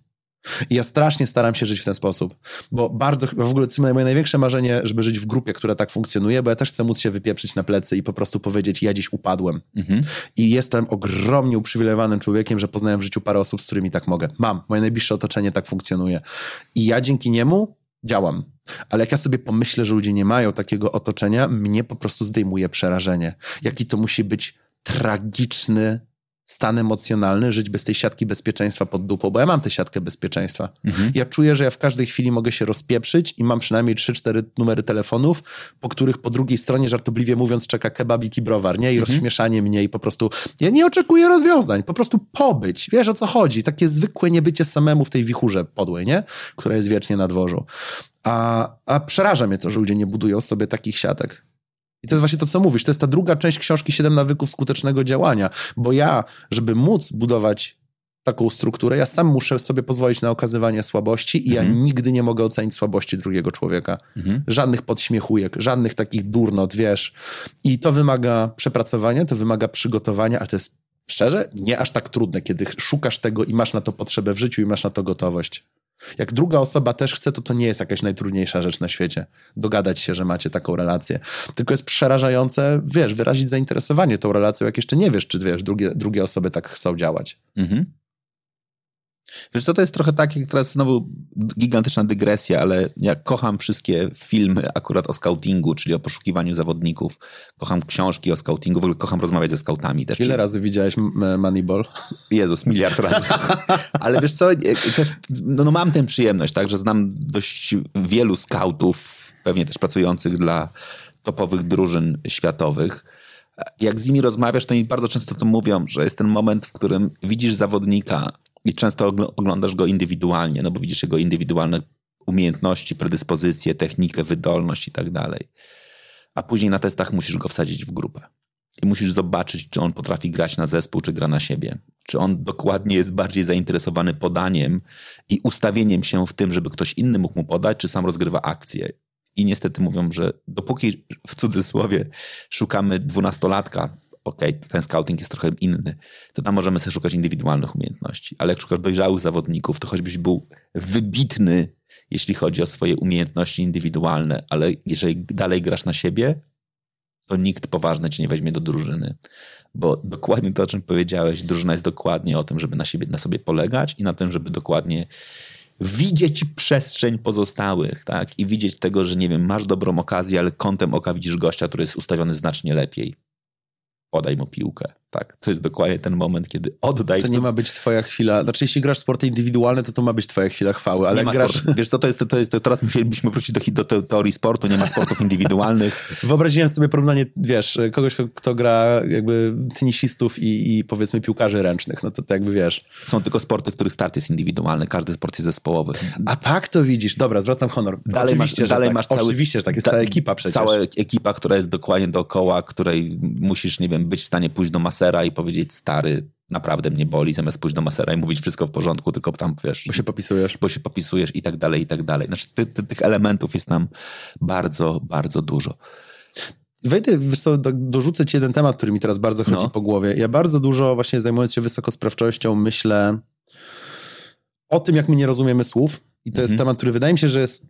I ja strasznie staram się żyć w ten sposób, bo bardzo, w ogóle moje największe marzenie, żeby żyć w grupie, która tak funkcjonuje, bo ja też chcę móc się wypieprzyć na plecy i po prostu powiedzieć, ja dziś upadłem. Mhm. I jestem ogromnie uprzywilejowanym człowiekiem, że poznałem w życiu parę osób, z którymi tak mogę. Mam. Moje najbliższe otoczenie tak funkcjonuje. I ja dzięki niemu działam. Ale jak ja sobie pomyślę, że ludzie nie mają takiego otoczenia, mnie po prostu zdejmuje przerażenie. Jaki to musi być tragiczny stan emocjonalny, żyć bez tej siatki bezpieczeństwa pod dupą, bo ja mam tę siatkę bezpieczeństwa. Ja czuję, że ja w każdej chwili mogę się rozpieprzyć i mam przynajmniej 3-4 numery telefonów, po których po drugiej stronie, żartobliwie mówiąc, czeka kebabik i browar, nie? I rozśmieszanie mnie i po prostu ja nie oczekuję rozwiązań, po prostu pobyć. Wiesz o co chodzi? Takie zwykłe niebycie samemu w tej wichurze podłej, nie? Która jest wiecznie na dworzu. A, a przeraża mnie to, że ludzie nie budują sobie takich siatek. I to jest właśnie to, co mówisz. To jest ta druga część książki Siedem nawyków skutecznego działania. Bo ja, żeby móc budować taką strukturę, ja sam muszę sobie pozwolić na okazywanie słabości i ja nigdy nie mogę ocenić słabości drugiego człowieka. Żadnych podśmiechujek, żadnych takich durnot, wiesz. I to wymaga przepracowania, to wymaga przygotowania, ale to jest szczerze nie aż tak trudne, kiedy szukasz tego i masz na to potrzebę w życiu i masz na to gotowość. Jak druga osoba też chce, to to nie jest jakaś najtrudniejsza rzecz na świecie. Dogadać się, że macie taką relację. Tylko jest przerażające, wiesz, wyrazić zainteresowanie tą relacją, jak jeszcze nie wiesz, czy wiesz, drugie, drugie osoby tak chcą działać. Mhm. Wiesz co, to jest trochę tak, jak teraz znowu gigantyczna dygresja, ale ja kocham wszystkie filmy akurat o scoutingu, czyli o poszukiwaniu zawodników. Kocham książki o scoutingu, w ogóle kocham rozmawiać ze scoutami też. Ile czyli- razy widziałeś Moneyball? Jezus, miliard razy. Ale wiesz co, e, też no, no mam tę przyjemność, tak, że znam dość wielu skautów, pewnie też pracujących dla topowych drużyn światowych. Jak z nimi rozmawiasz, to oni bardzo często to mówią, że jest ten moment, w którym widzisz zawodnika i często ogl- oglądasz go indywidualnie, no bo widzisz jego indywidualne umiejętności, predyspozycje, technikę, wydolność i tak dalej. A później na testach musisz go wsadzić w grupę. I musisz zobaczyć, czy on potrafi grać na zespół, czy gra na siebie. Czy on dokładnie jest bardziej zainteresowany podaniem i ustawieniem się w tym, żeby ktoś inny mógł mu podać, czy sam rozgrywa akcję. I niestety mówią, że dopóki w cudzysłowie szukamy dwunastolatka, okej, ten scouting jest trochę inny, to tam możemy sobie szukać indywidualnych umiejętności. Ale jak szukasz dojrzałych zawodników, to choćbyś był wybitny, jeśli chodzi o swoje umiejętności indywidualne, ale jeżeli dalej grasz na siebie, to nikt poważny cię nie weźmie do drużyny. Bo dokładnie to, o czym powiedziałeś, drużyna jest dokładnie o tym, żeby na, siebie, na sobie polegać i na tym, żeby dokładnie widzieć przestrzeń pozostałych, tak? I widzieć tego, że nie wiem, masz dobrą okazję, ale kątem oka widzisz gościa, który jest ustawiony znacznie lepiej. Podaj mu piłkę, tak? To jest dokładnie ten moment, kiedy oddaj. To nie ma być twoja chwila. Znaczy, jeśli grasz w sporty indywidualne, to to ma być twoja chwila chwały, ale nie grasz... Sportu. Wiesz co, to jest, to jest, to teraz musielibyśmy wrócić do, do teorii sportu, nie ma sportów indywidualnych. Wyobraziłem sobie porównanie, wiesz, kogoś, kto gra jakby tenisistów i, i powiedzmy piłkarzy ręcznych, no to, to jakby wiesz. Są tylko sporty, w których start jest indywidualny, każdy sport jest zespołowy. A tak to widzisz, dobra, zwracam honor. Dalej Oczywiście, masz, że dalej tak. masz cały, Oczywiście, że tak, jest cała ekipa przecież. Cała ekipa, która jest dokładnie dookoła, której musisz, nie wiem, być w stanie pójść do masera i powiedzieć, stary, naprawdę mnie boli, zamiast pójść do masera i mówić wszystko w porządku, tylko tam, wiesz... Bo się popisujesz. Bo się popisujesz i tak dalej, i tak dalej. Znaczy, ty, ty, tych elementów jest nam bardzo, bardzo dużo. Wejdę, wiesz co, do, dorzucę ci jeden temat, który mi teraz bardzo chodzi no. po głowie. Ja bardzo dużo właśnie zajmując się wysokosprawczością myślę o tym, jak my nie rozumiemy słów i to mhm. jest temat, który wydaje mi się, że jest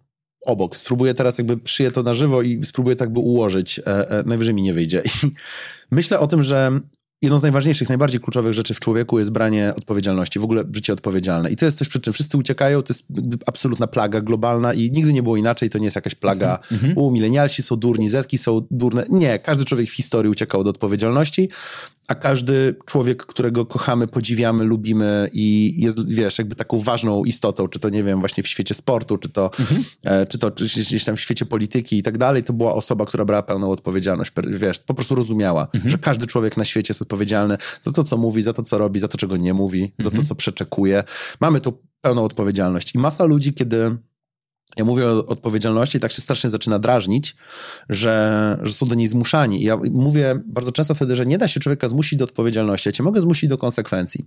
obok. Spróbuję teraz jakby przyję to na żywo i spróbuję tak by ułożyć. E, e, najwyżej mi nie wyjdzie. I myślę o tym, że jedną z najważniejszych, najbardziej kluczowych rzeczy w człowieku jest branie odpowiedzialności, w ogóle życie odpowiedzialne. I to jest coś, przed czym wszyscy uciekają, to jest absolutna plaga globalna i nigdy nie było inaczej, to nie jest jakaś plaga, mm-hmm. u, milenialsi są durni, zetki są durne. Nie, każdy człowiek w historii uciekał od odpowiedzialności, a każdy człowiek, którego kochamy, podziwiamy, lubimy i jest, wiesz, jakby taką ważną istotą, czy to, nie wiem, właśnie w świecie sportu, czy to, mhm. e, czy to czy gdzieś tam w świecie polityki i tak dalej, to była osoba, która brała pełną odpowiedzialność, wiesz, po prostu rozumiała, mhm. że każdy człowiek na świecie jest odpowiedzialny za to, co mówi, za to, co robi, za to, czego nie mówi, mhm. za to, mhm. co przeczekuje. Mamy tu pełną odpowiedzialność i masa ludzi, kiedy ja mówię o odpowiedzialności, tak się strasznie zaczyna drażnić, że, że są do niej zmuszani. I ja mówię bardzo często wtedy, że nie da się człowieka zmusić do odpowiedzialności, ja cię mogę zmusić do konsekwencji.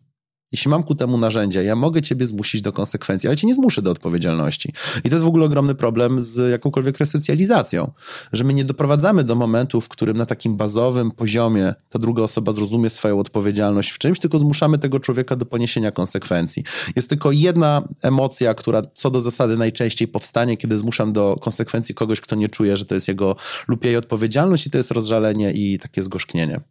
Jeśli mam ku temu narzędzia, ja mogę ciebie zmusić do konsekwencji, ale cię nie zmuszę do odpowiedzialności. I to jest w ogóle ogromny problem z jakąkolwiek resocjalizacją, że my nie doprowadzamy do momentu, w którym na takim bazowym poziomie ta druga osoba zrozumie swoją odpowiedzialność w czymś, tylko zmuszamy tego człowieka do poniesienia konsekwencji. Jest tylko jedna emocja, która co do zasady najczęściej powstanie, kiedy zmuszam do konsekwencji kogoś, kto nie czuje, że to jest jego lub jej odpowiedzialność i to jest rozżalenie i takie zgorzknienie.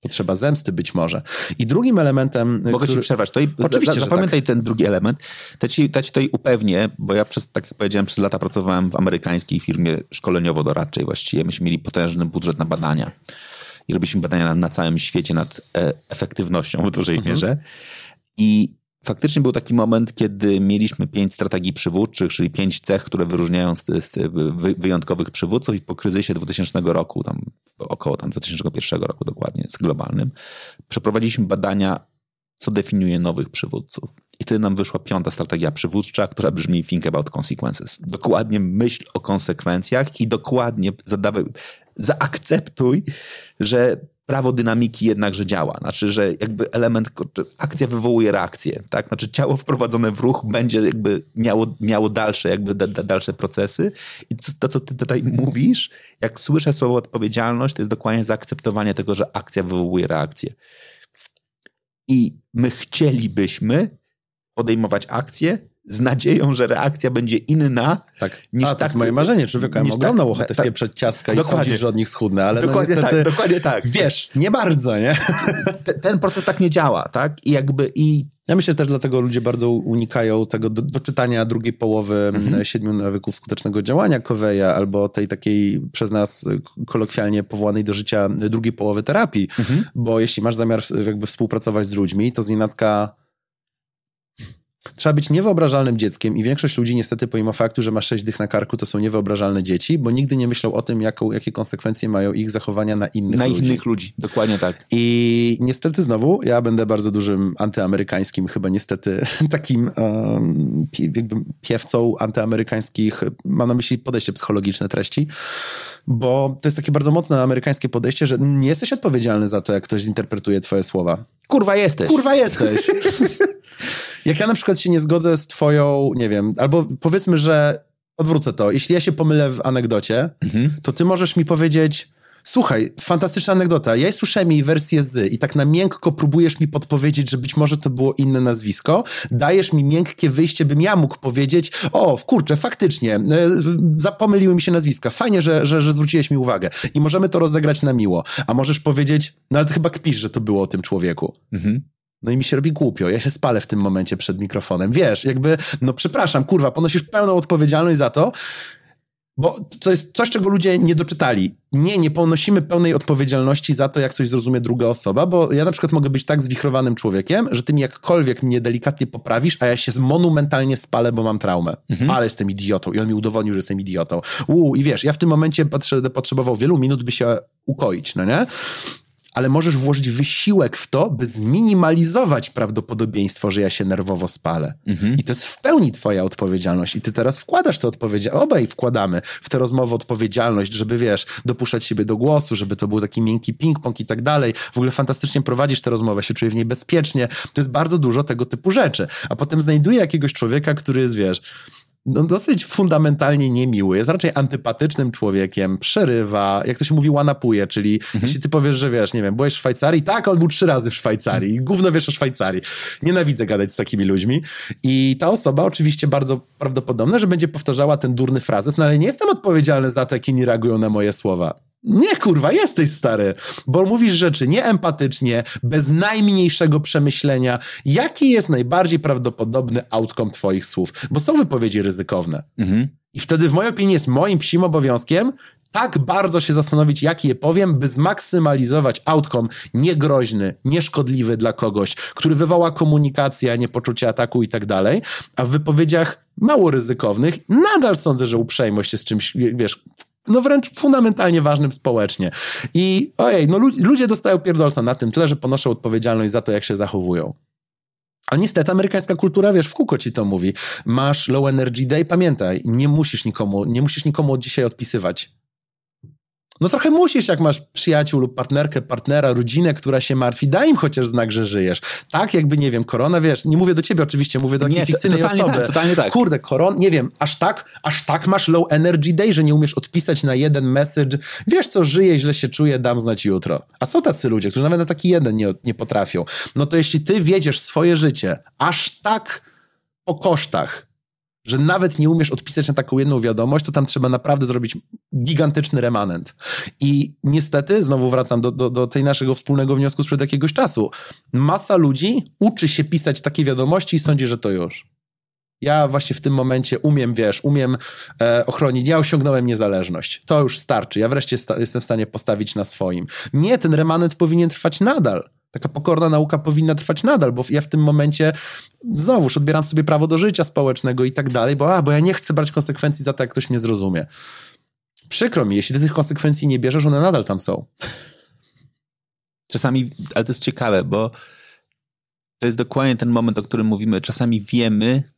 Potrzeba zemsty być może. I drugim elementem... Mogę który... ci przerwać. To i Oczywiście, za, Zapamiętaj tak. ten drugi element. To ci, to ci tutaj upewnię, bo ja przez, tak jak powiedziałem, przez lata pracowałem w amerykańskiej firmie szkoleniowo-doradczej właściwie. Myśmy mieli potężny budżet na badania. I robiliśmy badania na, na całym świecie nad e, efektywnością w dużej mhm. mierze. I Faktycznie był taki moment, kiedy mieliśmy pięć strategii przywódczych, czyli pięć cech, które wyróżniają z, z wyjątkowych przywódców i po kryzysie 2000 roku, tam około tam 2001 roku dokładnie, z globalnym, przeprowadziliśmy badania, co definiuje nowych przywódców. I wtedy nam wyszła piąta strategia przywódcza, która brzmi think about consequences. Dokładnie myśl o konsekwencjach i dokładnie zadawaj, zaakceptuj, że prawo dynamiki jednakże działa. Znaczy, że jakby element, akcja wywołuje reakcję, tak? Znaczy ciało wprowadzone w ruch będzie jakby miało, miało dalsze jakby da, da, dalsze procesy i to, co ty tutaj mówisz, jak słyszę słowo odpowiedzialność, to jest dokładnie zaakceptowanie tego, że akcja wywołuje reakcję. I my chcielibyśmy podejmować akcję, z nadzieją, że reakcja będzie inna. Tak. Niż A, to tak, jest moje marzenie. Człowieka mam ogromną tak, ochotę tak, wpieprzeć ciastka i sądzić, że od nich schudnę, ale no dokładnie no niestety, tak, dokładnie tak. Wiesz, nie bardzo, nie? Ten, ten proces tak nie działa, tak? I jakby i ja myślę też dlatego ludzie bardzo unikają tego do, doczytania drugiej połowy mhm. siedmiu nawyków skutecznego działania Coveya albo tej takiej przez nas kolokwialnie powołanej do życia drugiej połowy terapii, mhm. bo jeśli masz zamiar jakby współpracować z ludźmi, to z nienacka Trzeba być niewyobrażalnym dzieckiem i większość ludzi niestety pomimo faktu, że ma sześć dych na karku, to są niewyobrażalne dzieci, bo nigdy nie myślą o tym, jaką, jakie konsekwencje mają ich zachowania na innych na ludzi. Na innych ludzi, dokładnie tak. I niestety znowu, ja będę bardzo dużym antyamerykańskim, chyba niestety takim um, jakby piewcą antyamerykańskich, mam na myśli podejście psychologiczne treści, bo to jest takie bardzo mocne amerykańskie podejście, że nie jesteś odpowiedzialny za to, jak ktoś zinterpretuje twoje słowa. Kurwa jesteś. Kurwa jesteś. Jak ja na przykład się nie zgodzę z twoją, nie wiem, albo powiedzmy, że odwrócę to. Jeśli ja się pomylę w anegdocie, mhm. to ty możesz mi powiedzieć, słuchaj, fantastyczna anegdota, ja słyszałem jej wersję z i tak na miękko próbujesz mi podpowiedzieć, że być może to było inne nazwisko, dajesz mi miękkie wyjście, bym ja mógł powiedzieć, o, kurczę, faktycznie, e, zapomyliły mi się nazwiska, fajnie, że, że, że zwróciłeś mi uwagę i możemy to rozegrać na miło, a możesz powiedzieć, no ale ty chyba kpisz, że to było o tym człowieku. Mhm. No i mi się robi głupio, ja się spalę w tym momencie przed mikrofonem. Wiesz, jakby, no przepraszam, kurwa, ponosisz pełną odpowiedzialność za to, bo to jest coś, czego ludzie nie doczytali. Nie, nie ponosimy pełnej odpowiedzialności za to, jak coś zrozumie druga osoba, bo ja na przykład mogę być tak zwichrowanym człowiekiem, że ty mi jakkolwiek mnie delikatnie poprawisz, a ja się monumentalnie spalę, bo mam traumę. Mhm. Ale jestem idiotą i on mi udowodnił, że jestem idiotą. Uuu, i wiesz, ja w tym momencie potrzebował wielu minut, by się ukoić, no nie? Ale możesz włożyć wysiłek w to, by zminimalizować prawdopodobieństwo, że ja się nerwowo spalę. Mhm. I to jest w pełni twoja odpowiedzialność. I ty teraz wkładasz tę odpowiedzialność, obaj wkładamy w tę rozmowę odpowiedzialność, żeby, wiesz, dopuszczać siebie do głosu, żeby to był taki miękki ping-pong i tak dalej. W ogóle fantastycznie prowadzisz tę rozmowę, się czuję w niej bezpiecznie. To jest bardzo dużo tego typu rzeczy. A potem znajduję jakiegoś człowieka, który jest, wiesz, no, dosyć fundamentalnie niemiły, jest raczej antypatycznym człowiekiem, przerywa, jak to się mówi, łanapuje, czyli mhm. jeśli ty powiesz, że wiesz, nie wiem, byłeś w Szwajcarii, tak, on był trzy razy w Szwajcarii gówno wiesz o Szwajcarii. Nienawidzę gadać z takimi ludźmi i ta osoba oczywiście bardzo prawdopodobne, że będzie powtarzała ten durny frazes, no ale nie jestem odpowiedzialny za to, jak inni reagują na moje słowa. Nie, kurwa, jesteś stary, bo mówisz rzeczy nieempatycznie, bez najmniejszego przemyślenia, jaki jest najbardziej prawdopodobny outcome twoich słów, bo są wypowiedzi ryzykowne. Mhm. I wtedy w mojej opinii jest moim psim obowiązkiem tak bardzo się zastanowić, jaki je powiem, by zmaksymalizować outcome niegroźny, nieszkodliwy dla kogoś, który wywoła komunikację, a nie poczucie ataku i tak dalej, a w wypowiedziach mało ryzykownych nadal sądzę, że uprzejmość jest czymś, wiesz, no wręcz fundamentalnie ważnym społecznie. I ojej, no ludzie dostają pierdolca na tym tyle, że ponoszą odpowiedzialność za to, jak się zachowują. A niestety amerykańska kultura, wiesz, w kółko ci to mówi. Masz low energy day, pamiętaj, nie musisz nikomu, nie musisz nikomu od dzisiaj odpisywać. No trochę musisz, jak masz przyjaciół lub partnerkę, partnera, rodzinę, która się martwi, daj im chociaż znak, że żyjesz. Tak jakby, nie wiem, korona, wiesz, nie mówię do ciebie oczywiście, mówię do takiej fikcyjnej totalnie osoby. Tak, totalnie tak. Kurde, koron, nie wiem, aż tak, aż tak masz low energy day, że nie umiesz odpisać na jeden message, wiesz co, żyję, źle się czuję, dam znać jutro. A są tacy ludzie, którzy nawet na taki jeden nie, nie potrafią. No to jeśli ty wiedziesz swoje życie aż tak po kosztach, że nawet nie umiesz odpisać na taką jedną wiadomość, to tam trzeba naprawdę zrobić gigantyczny remanent. I niestety, znowu wracam do, do, do tej naszego wspólnego wniosku sprzed jakiegoś czasu, masa ludzi uczy się pisać takie wiadomości i sądzi, że to już. Ja właśnie w tym momencie umiem, wiesz, umiem e, ochronić, ja osiągnąłem niezależność. To już starczy. Ja wreszcie jestem w stanie postawić na swoim. Nie, ten remanent powinien trwać nadal. Taka pokorna nauka powinna trwać nadal, bo ja w tym momencie znowuż odbieram sobie prawo do życia społecznego i tak dalej, bo, a, bo ja nie chcę brać konsekwencji za to, jak ktoś mnie zrozumie. Przykro mi, jeśli ty tych konsekwencji nie bierzesz, one nadal tam są. Czasami, ale to jest ciekawe, bo to jest dokładnie ten moment, o którym mówimy. Czasami wiemy.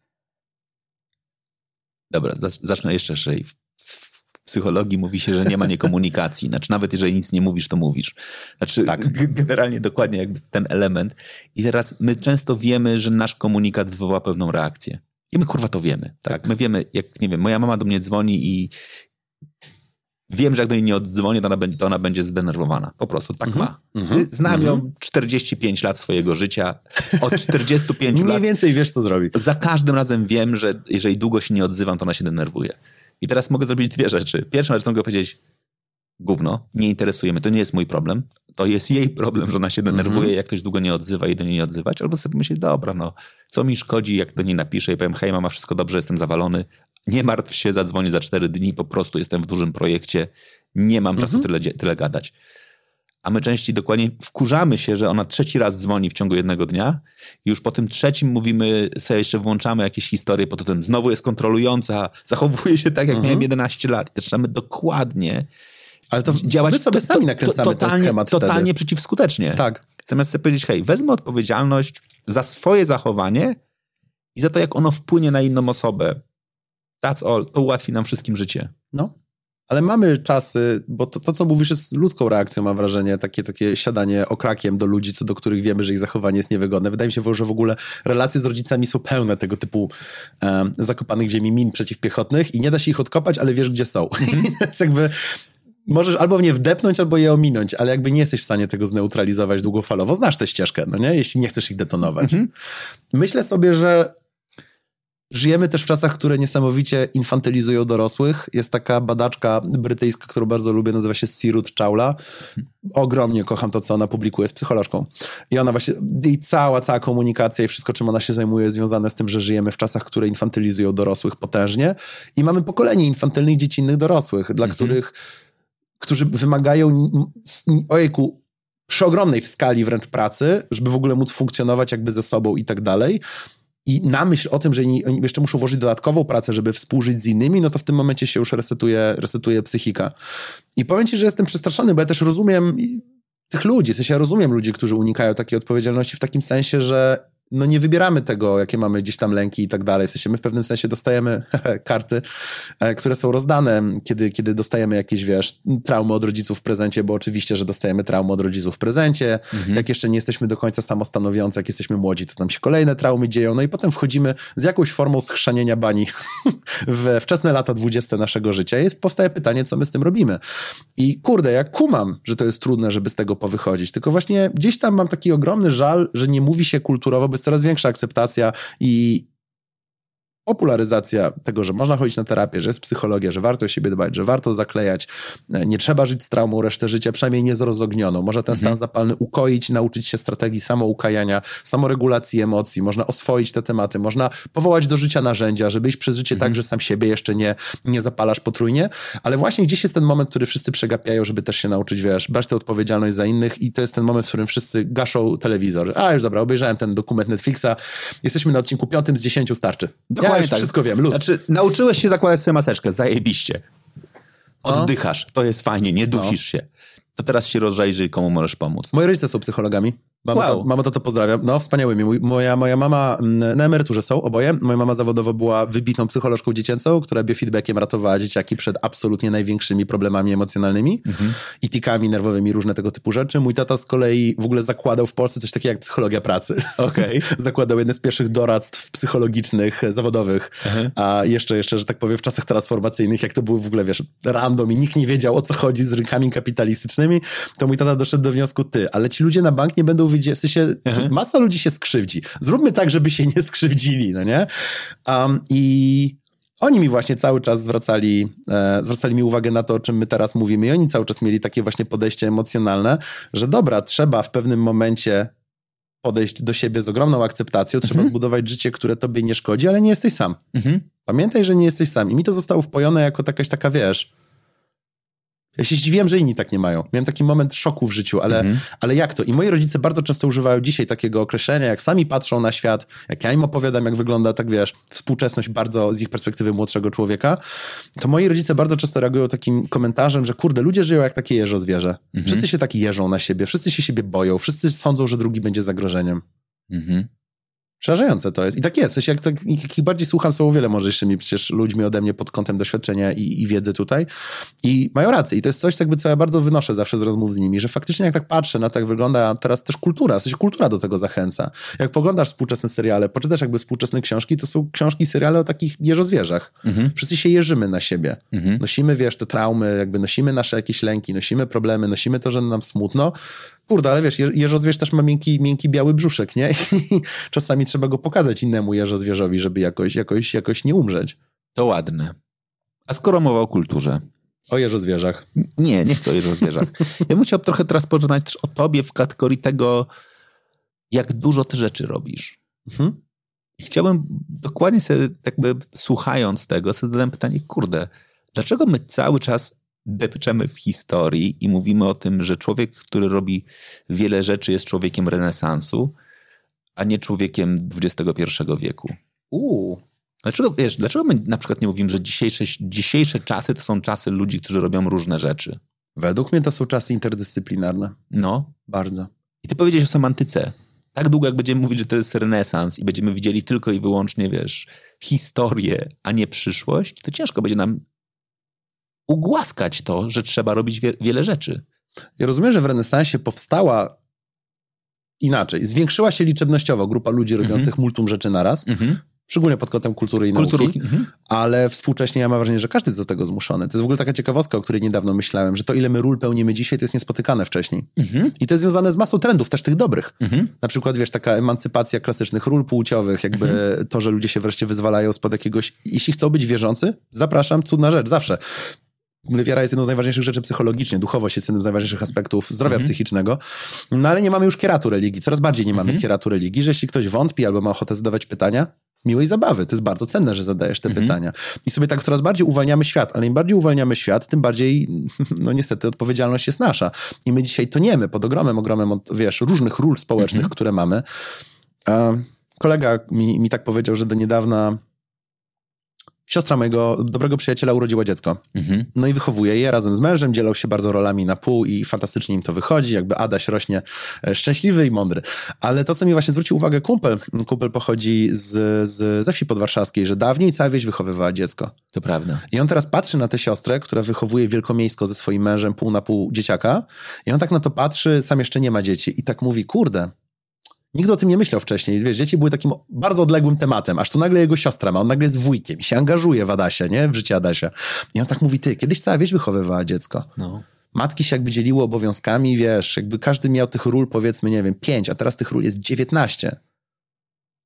Dobra, zacznę jeszcze szerzej psychologii mówi się, że nie ma niekomunikacji. Znaczy, nawet jeżeli nic nie mówisz, to mówisz. Znaczy, tak. generalnie dokładnie jakby ten element. I teraz my często wiemy, że nasz komunikat wywoła pewną reakcję. I my kurwa to wiemy. Tak? tak. My wiemy, jak nie wiem, moja mama do mnie dzwoni i wiem, że jak do niej nie oddzwonię, to ona będzie, to ona będzie zdenerwowana. Po prostu tak -hmm. ma. Mm -hmm. Znam -hmm. ją 45 lat swojego życia. Od 45 lat. Mniej więcej wiesz, co zrobi. Za każdym razem wiem, że jeżeli długo się nie odzywam, to ona się denerwuje. I teraz mogę zrobić dwie rzeczy. Pierwsza rzecz, mogę powiedzieć, gówno, nie interesujemy, to nie jest mój problem. To jest jej problem, że ona się denerwuje, mm -hmm. jak ktoś długo nie odzywa i do niej nie odzywać. Albo sobie myśleć, dobra, no, co mi szkodzi, jak do niej napiszę i powiem, hej, mama, wszystko dobrze, jestem zawalony. Nie martw się, zadzwonię za cztery dni, po prostu jestem w dużym projekcie, nie mam czasu mm -hmm. tyle, tyle gadać a my częściej dokładnie wkurzamy się, że ona trzeci raz dzwoni w ciągu jednego dnia i już po tym trzecim mówimy, sobie jeszcze włączamy jakieś historie, po tym znowu jest kontrolująca, zachowuje się tak, jak mhm. miałem 11 lat. I zaczynamy dokładnie ale to działać. My sobie to, sami nakręcamy to, totalnie, ten schemat Totalnie wtedy. przeciwskutecznie. Tak. Zamiast sobie powiedzieć, hej, wezmę odpowiedzialność za swoje zachowanie i za to, jak ono wpłynie na inną osobę. That's all. To ułatwi nam wszystkim życie. No. Ale mamy czasy, bo to, to, co mówisz, jest ludzką reakcją, mam wrażenie, takie, takie siadanie okrakiem do ludzi, co do których wiemy, że ich zachowanie jest niewygodne. Wydaje mi się, że w ogóle relacje z rodzicami są pełne tego typu um, zakopanych w ziemi min przeciwpiechotnych i nie da się ich odkopać, ale wiesz, gdzie są. Jest jakby możesz albo w nie wdepnąć, albo je ominąć, ale jakby nie jesteś w stanie tego zneutralizować długofalowo. Znasz tę ścieżkę, no nie? Jeśli nie chcesz ich detonować. Mhm. Myślę sobie, że Żyjemy też w czasach, które niesamowicie infantylizują dorosłych. Jest taka badaczka brytyjska, którą bardzo lubię, nazywa się Sirut Chawla. Ogromnie kocham to, co ona publikuje, z psycholożką. I ona właśnie, i cała, cała komunikacja i wszystko, czym ona się zajmuje, jest związane z tym, że żyjemy w czasach, które infantylizują dorosłych potężnie. I mamy pokolenie infantylnych, dziecinnych dorosłych, dla których, którzy wymagają, ojejku, przy ogromnej w skali wręcz pracy, żeby w ogóle móc funkcjonować jakby ze sobą i tak dalej. I na myśl o tym, że oni jeszcze muszą włożyć dodatkową pracę, żeby współżyć z innymi, no to w tym momencie się już resetuje, resetuje psychika. I powiem ci, że jestem przestraszony, bo ja też rozumiem tych ludzi, w sensie ja rozumiem ludzi, którzy unikają takiej odpowiedzialności w takim sensie, że no nie wybieramy tego, jakie mamy gdzieś tam lęki i tak dalej. W sensie my w pewnym sensie dostajemy karty, e, które są rozdane, kiedy, kiedy dostajemy jakieś, wiesz, traumy od rodziców w prezencie, bo oczywiście, że dostajemy traumy od rodziców w prezencie. Mhm. Jak jeszcze nie jesteśmy do końca samostanowiący, jak jesteśmy młodzi, to tam się kolejne traumy dzieją. No i potem wchodzimy z jakąś formą schrzanienia bani we wczesne lata dwudzieste naszego życia. I powstaje pytanie, co my z tym robimy. I kurde, ja kumam, że to jest trudne, żeby z tego powychodzić. Tylko właśnie gdzieś tam mam taki ogromny żal, że nie mówi się kulturowo, bo jest coraz większa akceptacja i popularyzacja tego, że można chodzić na terapię, że jest psychologia, że warto o siebie dbać, że warto zaklejać, e, nie trzeba żyć z traumą resztę życia, przynajmniej nie z rozognioną. Można ten mhm. stan zapalny ukoić, nauczyć się strategii samoukajania, samoregulacji emocji, można oswoić te tematy, można powołać do życia narzędzia, żeby iść przez życie mhm. tak, że sam siebie jeszcze nie, nie zapalasz potrójnie, ale właśnie gdzieś jest ten moment, który wszyscy przegapiają, żeby też się nauczyć, wiesz, brać tę odpowiedzialność za innych i to jest ten moment, w którym wszyscy gaszą telewizor. A, już dobra, obejrzałem ten dokument Netflixa, jesteśmy na odcinku piątym z dziesięciu, starczy. Ja już tak. wszystko wiem, luz. Znaczy, nauczyłeś się zakładać sobie maseczkę, zajebiście. No. Oddychasz, to jest fajnie, nie dusisz no. się. To teraz się rozejrzyj, komu możesz pomóc. Moi rodzice są psychologami. Mama, wow. to, mama to, to pozdrawiam. No, wspaniałymi. Moja, moja mama mm, na emeryturze są oboje. Moja mama zawodowo była wybitną psycholożką dziecięcą, która biofeedbackiem ratowała dzieciaki przed absolutnie największymi problemami emocjonalnymi mhm. i tikami nerwowymi, różne tego typu rzeczy. Mój tata z kolei w ogóle zakładał w Polsce coś takiego jak psychologia pracy. Okay. zakładał jedne z pierwszych doradztw psychologicznych, zawodowych. Mhm. A jeszcze, jeszcze, że tak powiem, w czasach transformacyjnych, jak to było w ogóle, wiesz, random i nikt nie wiedział, o co chodzi z rynkami kapitalistycznymi, to mój tata doszedł do wniosku, ty, ale ci ludzie na bank nie będą wyjdzie, w sensie mhm. masa ludzi się skrzywdzi. Zróbmy tak, żeby się nie skrzywdzili, no nie? Um, I oni mi właśnie cały czas zwracali, e, zwracali mi uwagę na to, o czym my teraz mówimy i oni cały czas mieli takie właśnie podejście emocjonalne, że dobra, trzeba w pewnym momencie podejść do siebie z ogromną akceptacją, trzeba mhm. zbudować życie, które tobie nie szkodzi, ale nie jesteś sam. Mhm. Pamiętaj, że nie jesteś sam. I mi to zostało wpojone jako jakaś taka, wiesz, ja się zdziwiłem, że inni tak nie mają. Miałem taki moment szoku w życiu, ale, mhm. ale jak to? I moi rodzice bardzo często używają dzisiaj takiego określenia, jak sami patrzą na świat, jak ja im opowiadam, jak wygląda, tak wiesz, współczesność bardzo z ich perspektywy młodszego człowieka, to moi rodzice bardzo często reagują takim komentarzem, że kurde, ludzie żyją jak takie jeżo zwierzę. Mhm. Wszyscy się tak jeżą na siebie, wszyscy się siebie boją, wszyscy sądzą, że drugi będzie zagrożeniem. Mhm. Przerażające to jest. I tak jest. W sensie, jak, tak, jak bardziej słucham, są o wiele mądrzejszymi przecież ludźmi ode mnie pod kątem doświadczenia i, i, wiedzy tutaj. I mają rację. I to jest coś, jakby, co ja bardzo wynoszę zawsze z rozmów z nimi, że faktycznie jak tak patrzę na to, jak wygląda teraz też kultura, w sensie kultura do tego zachęca. Jak poglądasz współczesne seriale, poczytasz jakby współczesne książki, to są książki, seriale o takich jeżozwierzach. Mhm. Wszyscy się jeżymy na siebie. Mhm. Nosimy, wiesz, te traumy, jakby nosimy nasze jakieś lęki, nosimy problemy, nosimy to, że nam smutno kurde, ale wiesz, jeżozwierz też ma miękki, miękki biały brzuszek, nie? I czasami trzeba go pokazać innemu jeżozwierzowi, żeby jakoś, jakoś, jakoś nie umrzeć. To ładne. A skoro mowa o kulturze. O jeżozwierzach. Nie, nie chcę o jeżozwierzach. Ja bym chciał trochę teraz pożegnać też o tobie w kategorii tego, jak dużo ty rzeczy robisz. Mhm. I chciałbym dokładnie sobie, jakby słuchając tego, sobie zadałem pytanie, kurde, dlaczego my cały czas depczemy w historii i mówimy o tym, że człowiek, który robi wiele rzeczy, jest człowiekiem renesansu, a nie człowiekiem XXI wieku. Uuu. Dlaczego, wiesz, dlaczego my na przykład nie mówimy, że dzisiejsze, dzisiejsze czasy to są czasy ludzi, którzy robią różne rzeczy? Według mnie to są czasy interdyscyplinarne. No. Bardzo. I ty powiedziałeś o semantyce. Tak długo, jak będziemy mówić, że to jest renesans i będziemy widzieli tylko i wyłącznie, wiesz, historię, a nie przyszłość, to ciężko będzie nam ugłaskać to, że trzeba robić wie, wiele rzeczy. Ja rozumiem, że w renesansie powstała inaczej. Zwiększyła się liczebnościowo grupa ludzi robiących mm -hmm. multum rzeczy naraz. -hmm. Szczególnie pod kątem kultury i Kultury, nauki. mhm. Ale współcześnie ja mam wrażenie, że każdy jest do tego zmuszony. To jest w ogóle taka ciekawostka, o której niedawno myślałem, że to ile my ról pełnimy dzisiaj, to jest niespotykane wcześniej. I to jest związane z masą trendów, też tych dobrych. Na przykład, wiesz, taka emancypacja klasycznych ról płciowych, jakby to, że ludzie się wreszcie wyzwalają spod jakiegoś... Jeśli chcą być wierzący, zapraszam, cudna rzecz, zawsze. Wiara jest jedną z najważniejszych rzeczy psychologicznie, duchowość jest jednym z najważniejszych aspektów zdrowia psychicznego, no ale nie mamy już kieratu religii, coraz bardziej nie mamy kieratu religii, że jeśli ktoś wątpi albo ma ochotę zadawać pytania, miłej zabawy, to jest bardzo cenne, że zadajesz te pytania. I sobie tak coraz bardziej uwalniamy świat, ale im bardziej uwalniamy świat, tym bardziej, no niestety, odpowiedzialność jest nasza. I my dzisiaj toniemy pod ogromem, ogromem, od, wiesz, różnych ról społecznych, które mamy. A kolega mi, mi tak powiedział, że do niedawna siostra mojego dobrego przyjaciela urodziła dziecko. Mhm. No i wychowuje je razem z mężem, dzielą się bardzo rolami na pół i fantastycznie im to wychodzi, jakby Adaś rośnie e, szczęśliwy i mądry. Ale to, co mi właśnie zwrócił uwagę kumpel, kumpel pochodzi z, z, ze wsi podwarszawskiej, że dawniej cała wieś wychowywała dziecko. To prawda. I on teraz patrzy na tę siostrę, która wychowuje wielkomiejsko ze swoim mężem pół na pół dzieciaka i on tak na to patrzy, sam jeszcze nie ma dzieci i tak mówi, kurde, Nikt o tym nie myślał wcześniej. Wiesz, dzieci były takim bardzo odległym tematem, aż tu nagle jego siostra ma, on nagle jest wujkiem i się angażuje w Adasia, nie? W życie Adasia. I on tak mówi, ty, kiedyś cała wieś wychowywała dziecko. No. Matki się jakby dzieliły obowiązkami, wiesz, jakby każdy miał tych ról, powiedzmy, nie wiem, pięć, a teraz tych ról jest dziewiętnaście.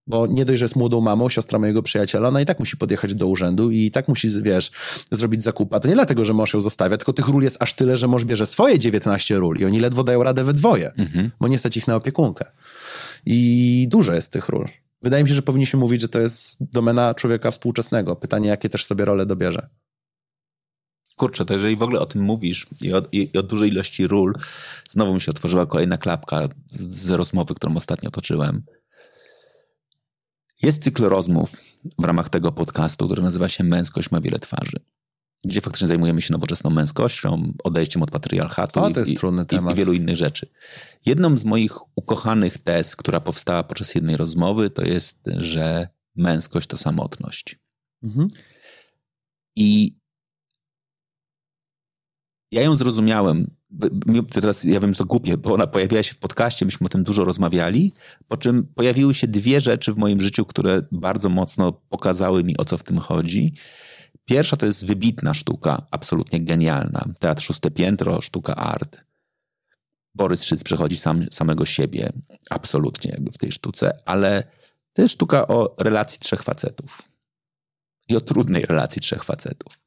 Bo nie dość, że jest młodą mamą, siostra mojego przyjaciela, ona i tak musi podjechać do urzędu i tak musi, wiesz, zrobić zakupa. To nie dlatego, że mąż ją zostawia, tylko tych ról jest aż tyle, że mąż bierze swoje 19 ról i oni ledwo dają radę we dwoje, bo nie stać ich na opiekunkę. I dużo jest tych ról. Wydaje mi się, że powinniśmy mówić, że to jest domena człowieka współczesnego. Pytanie, jakie też sobie role dobierze. Kurczę, to jeżeli w ogóle o tym mówisz i o, i, o dużej ilości ról, znowu mi się otworzyła kolejna klapka z, z rozmowy, którą ostatnio toczyłem. Jest cykl rozmów w ramach tego podcastu, który nazywa się Męskość ma wiele twarzy. Gdzie faktycznie zajmujemy się nowoczesną męskością, odejściem od patriarchatu O, i, i, i, wielu innych rzeczy. Jedną z moich ukochanych tez, która powstała podczas jednej rozmowy, to jest, że męskość to samotność. Mhm. I ja ją zrozumiałem. Teraz ja wiem, że to głupie, bo ona pojawiła się w podcaście, myśmy o tym dużo rozmawiali, po czym pojawiły się dwie rzeczy w moim życiu, które bardzo mocno pokazały mi, o co w tym chodzi. Pierwsza to jest wybitna sztuka, absolutnie genialna. Teatr Szóste Piętro, sztuka art. Borys Szyc przechodzi sam, samego siebie, absolutnie w tej sztuce, ale to jest sztuka o relacji trzech facetów. I o trudnej relacji trzech facetów.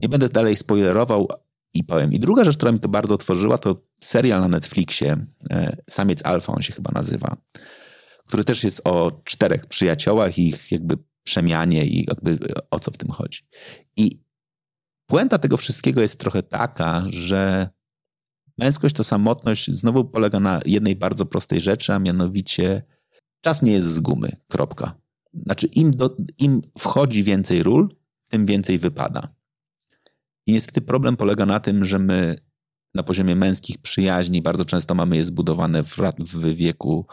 Nie będę dalej spoilerował i powiem. I druga rzecz, która mi to bardzo otworzyła, to serial na Netflixie, e, Samiec Alfa on się chyba nazywa, który też jest o czterech przyjaciołach i ich jakby przemianie i jakby o co w tym chodzi. I puenta tego wszystkiego jest trochę taka, że męskość to samotność znowu polega na jednej bardzo prostej rzeczy, a mianowicie czas nie jest z gumy. Kropka. Znaczy im, do, im wchodzi więcej ról, tym więcej wypada. I niestety problem polega na tym, że my na poziomie męskich przyjaźni bardzo często mamy je zbudowane w, w wieku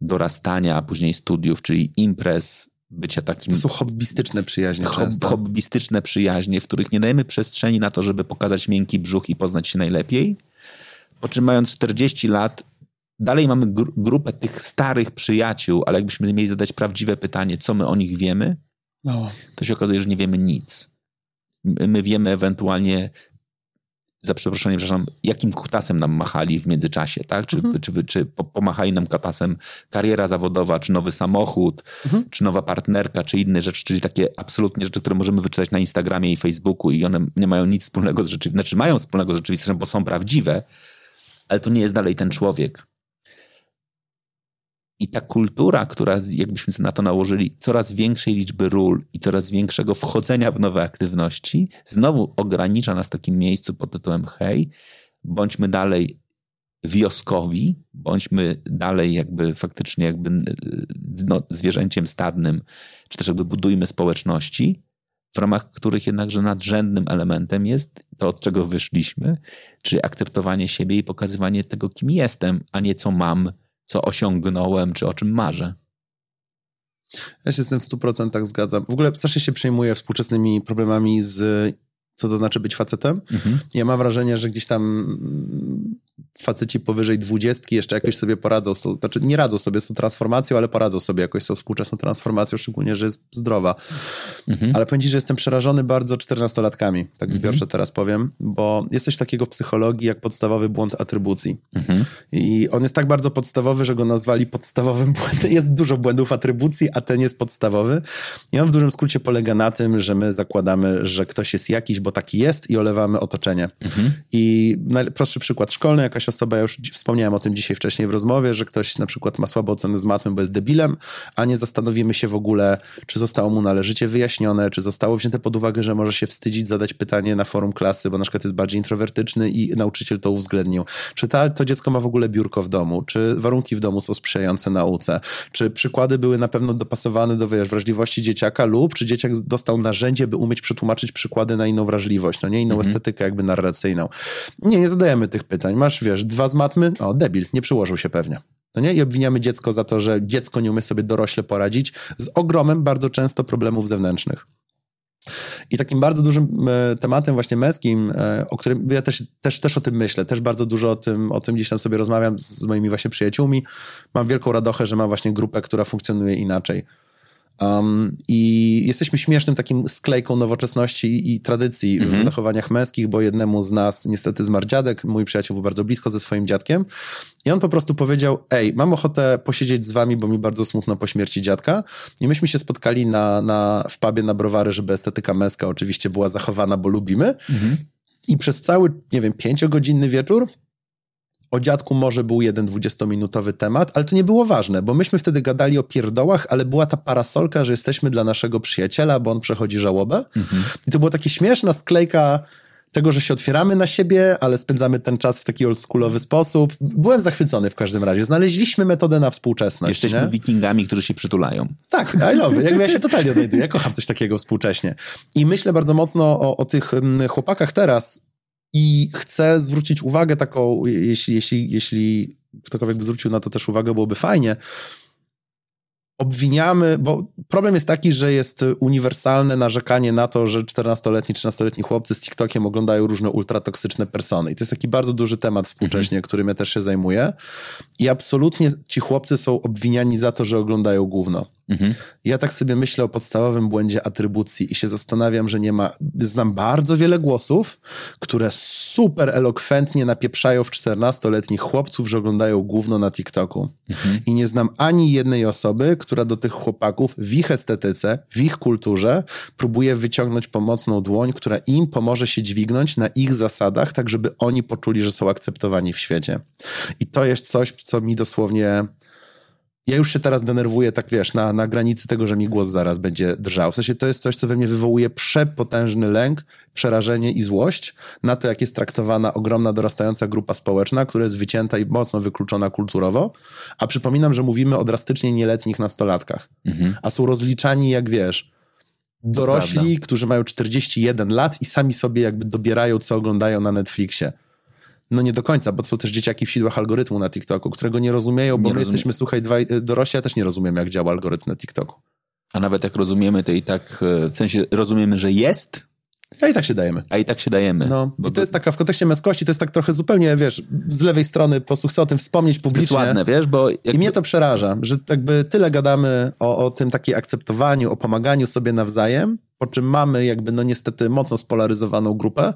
dorastania, a później studiów, czyli imprez, bycia takim To są hobbystyczne przyjaźnie hob, często. hobbystyczne przyjaźnie, w których nie dajemy przestrzeni na to, żeby pokazać miękki brzuch i poznać się najlepiej. Po czym mając 40 lat, dalej mamy gr- grupę tych starych przyjaciół, ale jakbyśmy mieli zadać prawdziwe pytanie, co my o nich wiemy, No. to się okazuje, że nie wiemy nic. My my wiemy ewentualnie, za przeproszeniem, przepraszam, jakim kutasem nam machali w międzyczasie, tak? Czy, czy, czy po- pomachali nam kutasem kariera zawodowa, czy nowy samochód, czy nowa partnerka, czy inne rzeczy, czyli takie absolutnie rzeczy, które możemy wyczytać na Instagramie i Facebooku i one nie mają nic wspólnego z rzeczywistością, znaczy mają wspólnego z rzeczywistością, bo są prawdziwe, ale to nie jest dalej ten człowiek. I ta kultura, która, jakbyśmy na to nałożyli, coraz większej liczby ról i coraz większego wchodzenia w nowe aktywności, znowu ogranicza nas w takim miejscu pod tytułem hej, bądźmy dalej wioskowi, bądźmy dalej jakby faktycznie jakby no, zwierzęciem stadnym, czy też jakby budujmy społeczności, w ramach których jednakże nadrzędnym elementem jest to, od czego wyszliśmy, czyli akceptowanie siebie i pokazywanie tego, kim jestem, a nie co mam, co osiągnąłem, czy o czym marzę. Ja się z tym w 100% zgadzam. W ogóle strasznie się przejmuję współczesnymi problemami z co to znaczy być facetem. Ja mam wrażenie, że gdzieś tam faceci powyżej dwudziestki jeszcze jakoś sobie poradzą, tą, znaczy nie radzą sobie z tą transformacją, ale poradzą sobie jakoś z tą współczesną transformacją, szczególnie, że jest zdrowa. Mhm. Ale powiem ci, że jestem przerażony bardzo czternastolatkami, tak mhm. zbiorczo teraz powiem, bo jest coś takiego w psychologii jak podstawowy błąd atrybucji. Mhm. I on jest tak bardzo podstawowy, że go nazwali podstawowym błędem. Jest dużo błędów atrybucji, a ten jest podstawowy. I on w dużym skrócie polega na tym, że my zakładamy, że ktoś jest jakiś, bo taki jest i olewamy otoczenie. Mhm. I najprostszy przykład szkolny, jakaś osoba, ja już wspomniałem o tym dzisiaj wcześniej w rozmowie, że ktoś na przykład ma słabe oceny z matmy, bo jest debilem, a nie zastanowimy się w ogóle, czy zostało mu należycie wyjaśnione, czy zostało wzięte pod uwagę, że może się wstydzić zadać pytanie na forum klasy, bo na przykład jest bardziej introwertyczny i nauczyciel to uwzględnił. Czy ta, to dziecko ma w ogóle biurko w domu, czy warunki w domu są sprzyjające nauce, czy przykłady były na pewno dopasowane do wiesz, wrażliwości dzieciaka lub czy dzieciak dostał narzędzie, by umieć przetłumaczyć przykłady na inną wrażliwość, no nie inną mhm. estetykę jakby narracyjną. Nie, nie zadajemy tych pytań. Masz, wiesz, dwa z matmy? O, debil, nie przyłożył się pewnie. No nie? I obwiniamy dziecko za to, że dziecko nie umie sobie dorośle poradzić z ogromem bardzo często problemów zewnętrznych. I takim bardzo dużym e, tematem właśnie męskim, e, o którym ja też, też, też o tym myślę, też bardzo dużo o tym, o tym gdzieś tam sobie rozmawiam z moimi właśnie przyjaciółmi. Mam wielką radochę, że mam właśnie grupę, która funkcjonuje inaczej. Um, I jesteśmy śmiesznym takim sklejką nowoczesności i, tradycji w mhm. zachowaniach męskich, bo jednemu z nas niestety zmarł dziadek, mój przyjaciel był bardzo blisko ze swoim dziadkiem i on po prostu powiedział, ej, mam ochotę posiedzieć z wami, bo mi bardzo smutno po śmierci dziadka i myśmy się spotkali na, na, w pubie na browary, żeby estetyka męska oczywiście była zachowana, bo lubimy mhm. i przez cały, nie wiem, pięciogodzinny wieczór o dziadku może był jeden dwudziestominutowy temat, ale to nie było ważne, bo myśmy wtedy gadali o pierdołach, ale była ta parasolka, że jesteśmy dla naszego przyjaciela, bo on przechodzi żałobę. Mhm. I to była taka śmieszna sklejka tego, że się otwieramy na siebie, ale spędzamy ten czas w taki oldschoolowy sposób. Byłem zachwycony w każdym razie. Znaleźliśmy metodę na współczesność. Jesteśmy nie? wikingami, którzy się przytulają. Tak, I love Jakby ja się totalnie odnajduję. Ja kocham coś takiego współcześnie. I myślę bardzo mocno o, o tych mm, chłopakach teraz, i chcę zwrócić uwagę taką, jeśli, jeśli, jeśli ktokolwiek by zwrócił na to też uwagę, byłoby fajnie, obwiniamy, bo problem jest taki, że jest uniwersalne narzekanie na to, że 14-letni, 13-letni chłopcy z TikTokiem oglądają różne ultratoksyczne persony. I to jest taki bardzo duży temat współcześnie, mhm. którym ja też się zajmuję. I absolutnie ci chłopcy są obwiniani za to, że oglądają gówno. Mhm. Ja tak sobie myślę o podstawowym błędzie atrybucji i się zastanawiam, że nie ma. Znam bardzo wiele głosów, które super elokwentnie napieprzają w 14-letnich chłopców, że oglądają gówno na TikToku. Mhm. I nie znam ani jednej osoby, która do tych chłopaków w ich estetyce, w ich kulturze próbuje wyciągnąć pomocną dłoń, która im pomoże się dźwignąć na ich zasadach, tak żeby oni poczuli, że są akceptowani w świecie. I to jest coś, co mi dosłownie ja już się teraz denerwuję, tak wiesz, na, na granicy tego, że mi głos zaraz będzie drżał. W sensie to jest coś, co we mnie wywołuje przepotężny lęk, przerażenie i złość na to, jak jest traktowana ogromna, dorastająca grupa społeczna, która jest wycięta i mocno wykluczona kulturowo. A przypominam, że mówimy o drastycznie nieletnich nastolatkach. Mhm. A są rozliczani, jak wiesz, dorośli, którzy mają 41 lat i sami sobie jakby dobierają, co oglądają na Netflixie. No nie do końca, bo są też dzieciaki w sidłach algorytmu na TikToku, którego nie rozumieją, bo nie my rozumiem. jesteśmy, słuchaj, dwaj, y, dorośli, ja też nie rozumiem, jak działa algorytm na TikToku. A nawet jak rozumiemy, to i tak, e, w sensie rozumiemy, że jest, a i tak się dajemy. A i tak się dajemy. No, bo to, to, jest taka, w kontekście męskości, to jest tak trochę zupełnie, wiesz, z lewej strony po prostu chcę o tym wspomnieć publicznie. To jest ładne, wiesz, bo... Jakby... I mnie to przeraża, że jakby tyle gadamy o, o tym takiej akceptowaniu, o pomaganiu sobie nawzajem, po czym mamy jakby, no niestety, mocno spolaryzowaną grupę,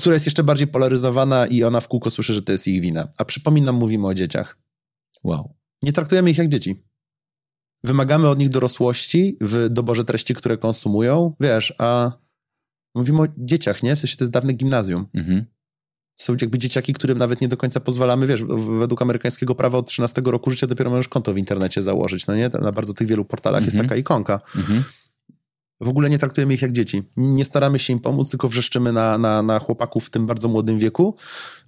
która jest jeszcze bardziej polaryzowana i ona w kółko słyszy, że to jest ich wina. A przypominam, mówimy o dzieciach. Wow. Nie traktujemy ich jak dzieci. Wymagamy od nich dorosłości w doborze treści, które konsumują, wiesz, a mówimy o dzieciach, nie? W sensie to jest dawne gimnazjum. Mhm. Są jakby dzieciaki, którym nawet nie do końca pozwalamy, wiesz, według amerykańskiego prawa od 13 roku życia dopiero możesz konto w internecie założyć, no nie? Na bardzo tych wielu portalach mhm. jest taka ikonka. Mhm w ogóle nie traktujemy ich jak dzieci. Nie staramy się im pomóc, tylko wrzeszczymy na, na, na chłopaków w tym bardzo młodym wieku,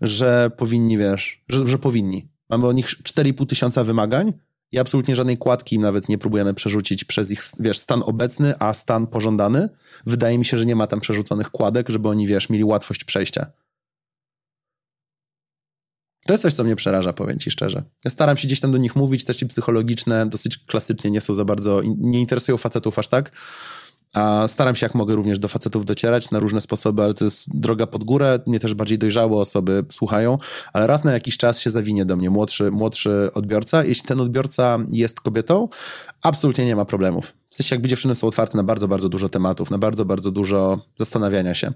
że powinni, wiesz, że, że powinni. Mamy od nich 4,5 tysiąca wymagań i absolutnie żadnej kładki im nawet nie próbujemy przerzucić przez ich, wiesz, stan obecny, a stan pożądany. Wydaje mi się, że nie ma tam przerzuconych kładek, żeby oni, wiesz, mieli łatwość przejścia. To jest coś, co mnie przeraża, powiem ci szczerze. Ja staram się gdzieś tam do nich mówić, też i psychologiczne, dosyć klasycznie nie są za bardzo, nie interesują facetów aż tak, A staram się jak mogę również do facetów docierać na różne sposoby, ale to jest droga pod górę. Mnie też bardziej dojrzałe osoby słuchają, ale raz na jakiś czas się zawinie do mnie młodszy, młodszy odbiorca. Jeśli ten odbiorca jest kobietą, absolutnie nie ma problemów. W sensie jakby dziewczyny są otwarte na bardzo, bardzo dużo tematów, na bardzo, bardzo dużo zastanawiania się,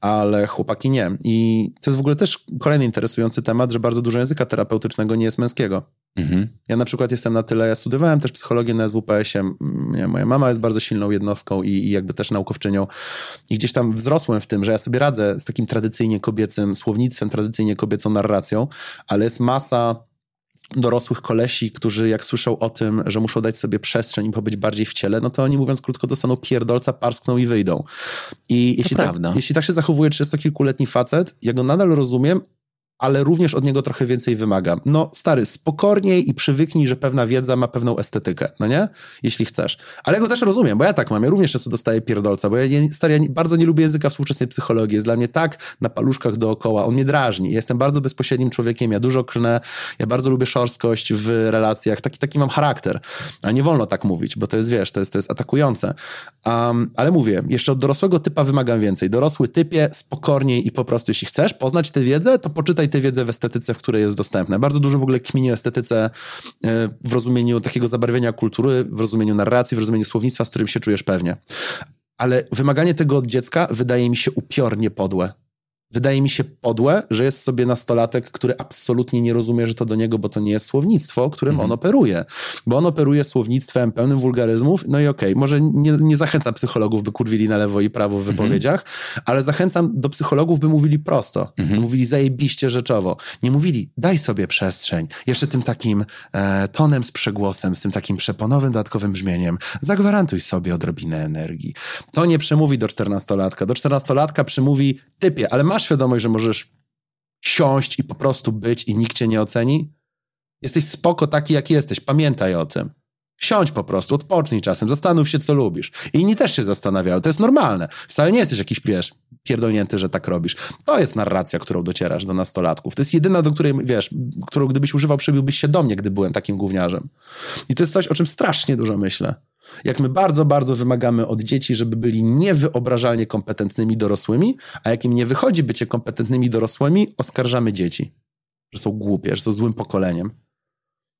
ale chłopaki nie. I to jest w ogóle też kolejny interesujący temat, że bardzo dużo języka terapeutycznego nie jest męskiego. Mhm. Ja na przykład jestem na tyle, ja studiowałem też psychologię na SWPS-ie, moja mama jest bardzo silną jednostką i, i, jakby też naukowczynią i gdzieś tam wzrosłem w tym, że ja sobie radzę z takim tradycyjnie kobiecym słownictwem, tradycyjnie kobiecą narracją, ale jest masa dorosłych kolesi, którzy jak słyszą o tym, że muszą dać sobie przestrzeń i pobyć bardziej w ciele, no to oni mówiąc krótko dostaną pierdolca, parskną i wyjdą. I jeśli tak, jeśli tak się zachowuje 30-kilkuletni facet, ja go nadal rozumiem, ale również od niego trochę więcej wymagam. No, stary, spokorniej i przywyknij, że pewna wiedza ma pewną estetykę, no nie? Jeśli chcesz. Ale ja go też rozumiem, bo ja tak mam. Ja również często dostaję pierdolca, bo ja, stary, ja bardzo nie lubię języka współczesnej psychologii. Jest dla mnie tak na paluszkach dookoła. On mnie drażni. Ja jestem bardzo bezpośrednim człowiekiem. Ja dużo klnę. Ja bardzo lubię szorstkość w relacjach. Taki, taki mam charakter. A nie wolno tak mówić, bo to jest, wiesz, to jest, to jest atakujące. Um, ale mówię, jeszcze od dorosłego typa wymagam więcej. Dorosły typie, spokorniej i po prostu, jeśli chcesz poznać tę wiedzę, to poczytaj tę wiedzę w estetyce, w której jest dostępna. Bardzo dużo w ogóle kminie o estetyce e, w rozumieniu takiego zabarwienia kultury, w rozumieniu narracji, w rozumieniu słownictwa, z którym się czujesz pewnie. Ale wymaganie tego od dziecka wydaje mi się upiornie podłe wydaje mi się podłe, że jest sobie nastolatek, który absolutnie nie rozumie, że to do niego, bo to nie jest słownictwo, którym mhm. on operuje. Bo on operuje słownictwem pełnym wulgaryzmów, no i okej, okay, może nie, nie zachęcam psychologów, by kurwili na lewo i prawo w mhm. wypowiedziach, ale zachęcam do psychologów, by mówili prosto. Mhm. Mówili zajebiście rzeczowo. Nie mówili, daj sobie przestrzeń. Jeszcze tym takim e, tonem z przegłosem, z tym takim przeponowym, dodatkowym brzmieniem. Zagwarantuj sobie odrobinę energii. To nie przemówi do czternastolatka. Do czternastolatka przemówi typie, ale masz masz świadomość, że możesz siąść i po prostu być i nikt cię nie oceni? Jesteś spoko taki, jaki jesteś. Pamiętaj o tym. Siądź po prostu, odpocznij czasem, zastanów się, co lubisz. I inni też się zastanawiają, to jest normalne. Wcale nie jesteś jakiś, wiesz, pierdolnięty, że tak robisz. To jest narracja, którą docierasz do nastolatków. To jest jedyna, do której, wiesz, którą gdybyś używał, przybiłbyś się do mnie, gdy byłem takim gówniarzem. I to jest coś, o czym strasznie dużo myślę. Jak my bardzo, bardzo wymagamy od dzieci, żeby byli niewyobrażalnie kompetentnymi dorosłymi, a jak im nie wychodzi bycie kompetentnymi dorosłymi, oskarżamy dzieci, że są głupie, że są złym pokoleniem.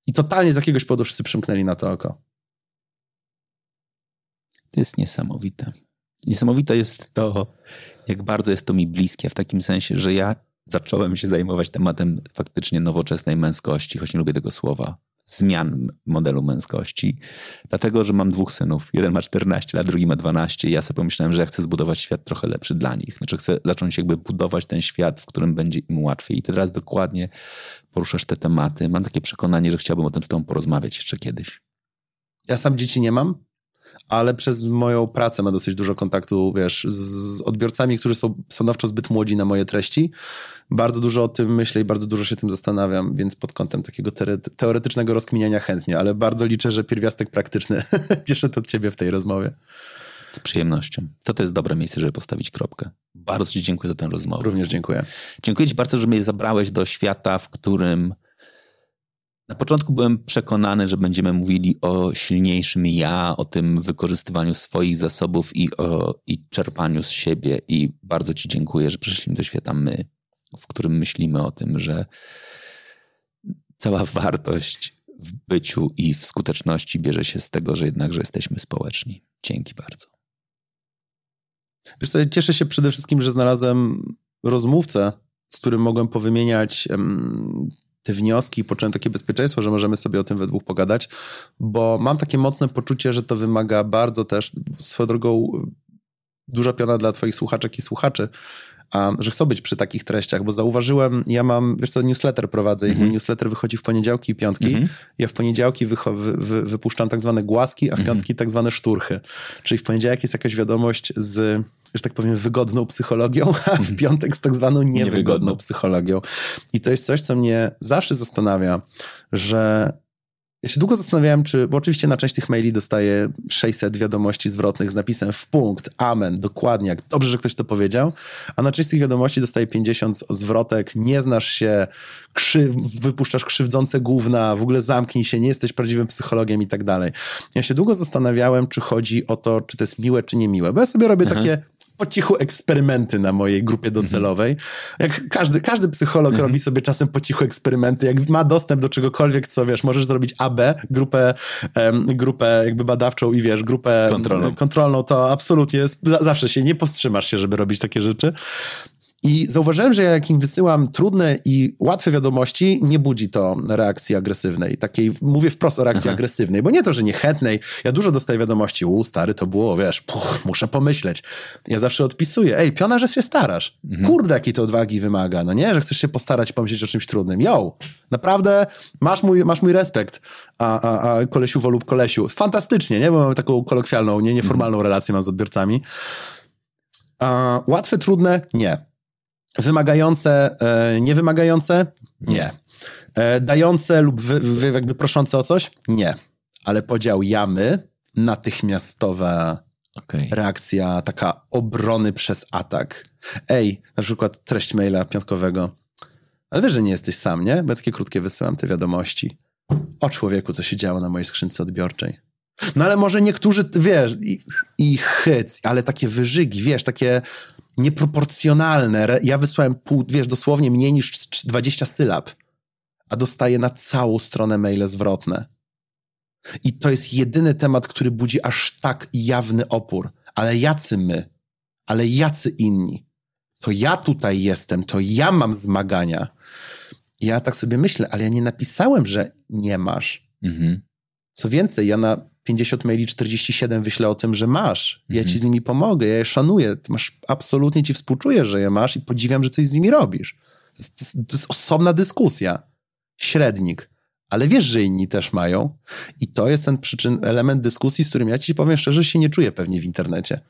I totalnie z jakiegoś powodu wszyscy przymknęli na to oko. To jest niesamowite. Niesamowite jest to, jak bardzo jest to mi bliskie, w takim sensie, że ja zacząłem się zajmować tematem faktycznie nowoczesnej męskości, choć nie lubię tego słowa, zmian modelu męskości, dlatego, że mam dwóch synów. Jeden ma 14 lat, drugi ma 12 i ja sobie pomyślałem, że chcę zbudować świat trochę lepszy dla nich. Znaczy chcę zacząć jakby budować ten świat, w którym będzie im łatwiej. I teraz dokładnie poruszasz te tematy. Mam takie przekonanie, że chciałbym o tym z tobą porozmawiać jeszcze kiedyś. Ja sam dzieci nie mam, ale przez moją pracę mam dosyć dużo kontaktu, wiesz, z odbiorcami, którzy są stanowczo zbyt młodzi na moje treści. Bardzo dużo o tym myślę i bardzo dużo się tym zastanawiam, więc pod kątem takiego teoretycznego rozkminiania chętnie, ale bardzo liczę, że pierwiastek praktyczny cieszę to od ciebie w tej rozmowie. Z przyjemnością. To to jest dobre miejsce, żeby postawić kropkę. Bardzo Ci dziękuję za tę rozmowę. Również dziękuję. Dziękuję Ci bardzo, że mnie zabrałeś do świata, w którym na początku byłem przekonany, że będziemy mówili o silniejszym ja, o tym wykorzystywaniu swoich zasobów i, o, i czerpaniu z siebie. I bardzo Ci dziękuję, że przyszliśmy do świata my, w którym myślimy o tym, że cała wartość w byciu i w skuteczności bierze się z tego, że jednakże jesteśmy społeczni. Dzięki bardzo. Wiesz co, cieszę się przede wszystkim, że znalazłem rozmówcę, z którym mogłem powymieniać te wnioski i poczułem takie bezpieczeństwo, że możemy sobie o tym we dwóch pogadać, bo mam takie mocne poczucie, że to wymaga bardzo też, swoją drogą, duża piona dla twoich słuchaczek i słuchaczy, że chcą być przy takich treściach, bo zauważyłem, ja mam, wiesz co, newsletter prowadzę mm -hmm. i mój mhm. newsletter wychodzi w poniedziałki i piątki. Mm -hmm. Ja w poniedziałki wy, wy, wypuszczam tak zwane głaski, a w mm -hmm. piątki tak zwane szturchy. Czyli w poniedziałek jest jakaś wiadomość z że tak powiem, wygodną psychologią, a w mhm. piątek z tak zwaną niewygodną, niewygodną psychologią. I to jest coś, co mnie zawsze zastanawia, że Ja się długo zastanawiałem, czy, bo oczywiście na część tych maili dostaję 600 wiadomości zwrotnych z napisem w punkt, amen, dokładnie, jak dobrze, że ktoś to powiedział, a na część tych wiadomości dostaję 50 zwrotek, nie znasz się, krzyw, wypuszczasz krzywdzące główna, w ogóle zamknij się, nie jesteś prawdziwym psychologiem i tak dalej. Ja się długo zastanawiałem, czy chodzi o to, czy to jest miłe, czy nie miłe, bo ja sobie robię takie po cichu eksperymenty na mojej grupie docelowej. Jak każdy, każdy psycholog robi sobie czasem po cichu eksperymenty, jak ma dostęp do czegokolwiek, co wiesz, możesz zrobić AB, grupę, um, grupę jakby badawczą i wiesz, grupę Kontrolną. kontrolną to absolutnie jest, zawsze się nie powstrzymasz się, żeby robić takie rzeczy. I zauważyłem, że jak im wysyłam trudne i łatwe wiadomości, nie budzi to reakcji agresywnej. Takiej, mówię wprost o reakcji Aha. agresywnej, bo nie to, że niechętnej. Ja dużo dostaję wiadomości, u stary, to było, wiesz, puch, muszę pomyśleć. Ja zawsze odpisuję, ej, piona, że się starasz. Mhm. Kurde, jakiej to odwagi wymaga, no nie? Że chcesz się postarać pomyśleć o czymś trudnym. Yo, naprawdę masz mój, masz mój respekt, a, a, a kolesiu lub kolesiu. Fantastycznie, nie? Bo mamy taką kolokwialną, nie, nieformalną mhm. relację mam z odbiorcami. A, łatwe, trudne? Nie. Wymagające, niewymagające? Nie. E, dające lub wy, wy, jakby proszące o coś? Nie. Ale podział jamy, natychmiastowa okay. reakcja, taka obrony przez atak. Ej, na przykład treść maila piątkowego. Ale wiesz, że nie jesteś sam, nie? Bo ja takie krótkie wysyłam te wiadomości. O człowieku, co się działo na mojej skrzynce odbiorczej. No ale może niektórzy, wiesz, i, i hyc, ale takie wyżygi, wiesz, takie nieproporcjonalne. Ja wysłałem pół, wiesz, dosłownie mniej niż 20 sylab, a dostaję na całą stronę maile zwrotne. I to jest jedyny temat, który budzi aż tak jawny opór. Ale jacy my? Ale jacy inni? To ja tutaj jestem, to ja mam zmagania. Ja tak sobie myślę, ale ja nie napisałem, że nie masz. Mhm. Co więcej, ja na 50 maili 47 wyślę o tym, że masz. Ja ci z nimi pomogę, ja je szanuję. Ty masz, absolutnie ci współczuję, że je masz i podziwiam, że coś z nimi robisz. To jest, to jest osobna dyskusja. Średnik. Ale wiesz, że inni też mają. I to jest ten przyczyn, element dyskusji, z którym ja ci powiem szczerze, się nie czuję pewnie w internecie.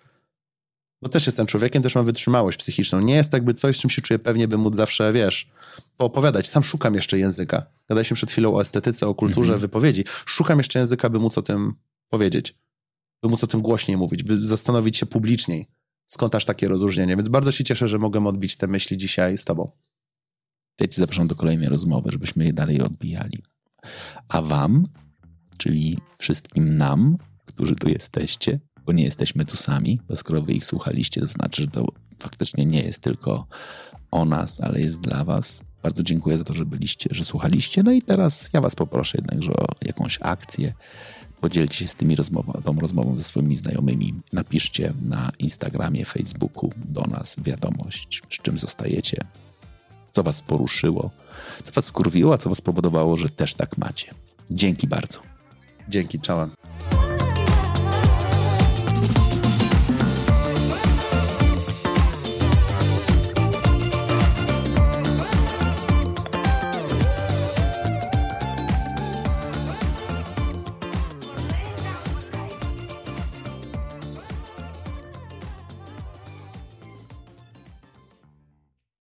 Bo też jestem człowiekiem, też mam wytrzymałość psychiczną. Nie jest jakby coś, czym się czuję pewnie, by móc zawsze, wiesz, poopowiadać. Sam szukam jeszcze języka. Gadaliśmy przed chwilą o estetyce, o kulturze, mhm. wypowiedzi. Szukam jeszcze języka, by móc o tym powiedzieć. By móc o tym głośniej mówić, by zastanowić się publiczniej. Skąd aż takie rozróżnienie? Więc bardzo się cieszę, że mogę odbić te myśli dzisiaj z tobą. Ja ci zapraszam do kolejnej rozmowy, żebyśmy je dalej odbijali. A wam, czyli wszystkim nam, którzy tu jesteście, bo nie jesteśmy tu sami, bo skoro wy ich słuchaliście, to znaczy, że to faktycznie nie jest tylko o nas, ale jest dla was. Bardzo dziękuję za to, że byliście, że słuchaliście. No i teraz ja was poproszę jednakże o jakąś akcję. Podzielcie się z tymi rozmową, tą rozmową ze swoimi znajomymi. Napiszcie na Instagramie, Facebooku do nas wiadomość, z czym zostajecie, co was poruszyło, co was skurwiło, a co was spowodowało, że też tak macie. Dzięki bardzo. Dzięki, czołem.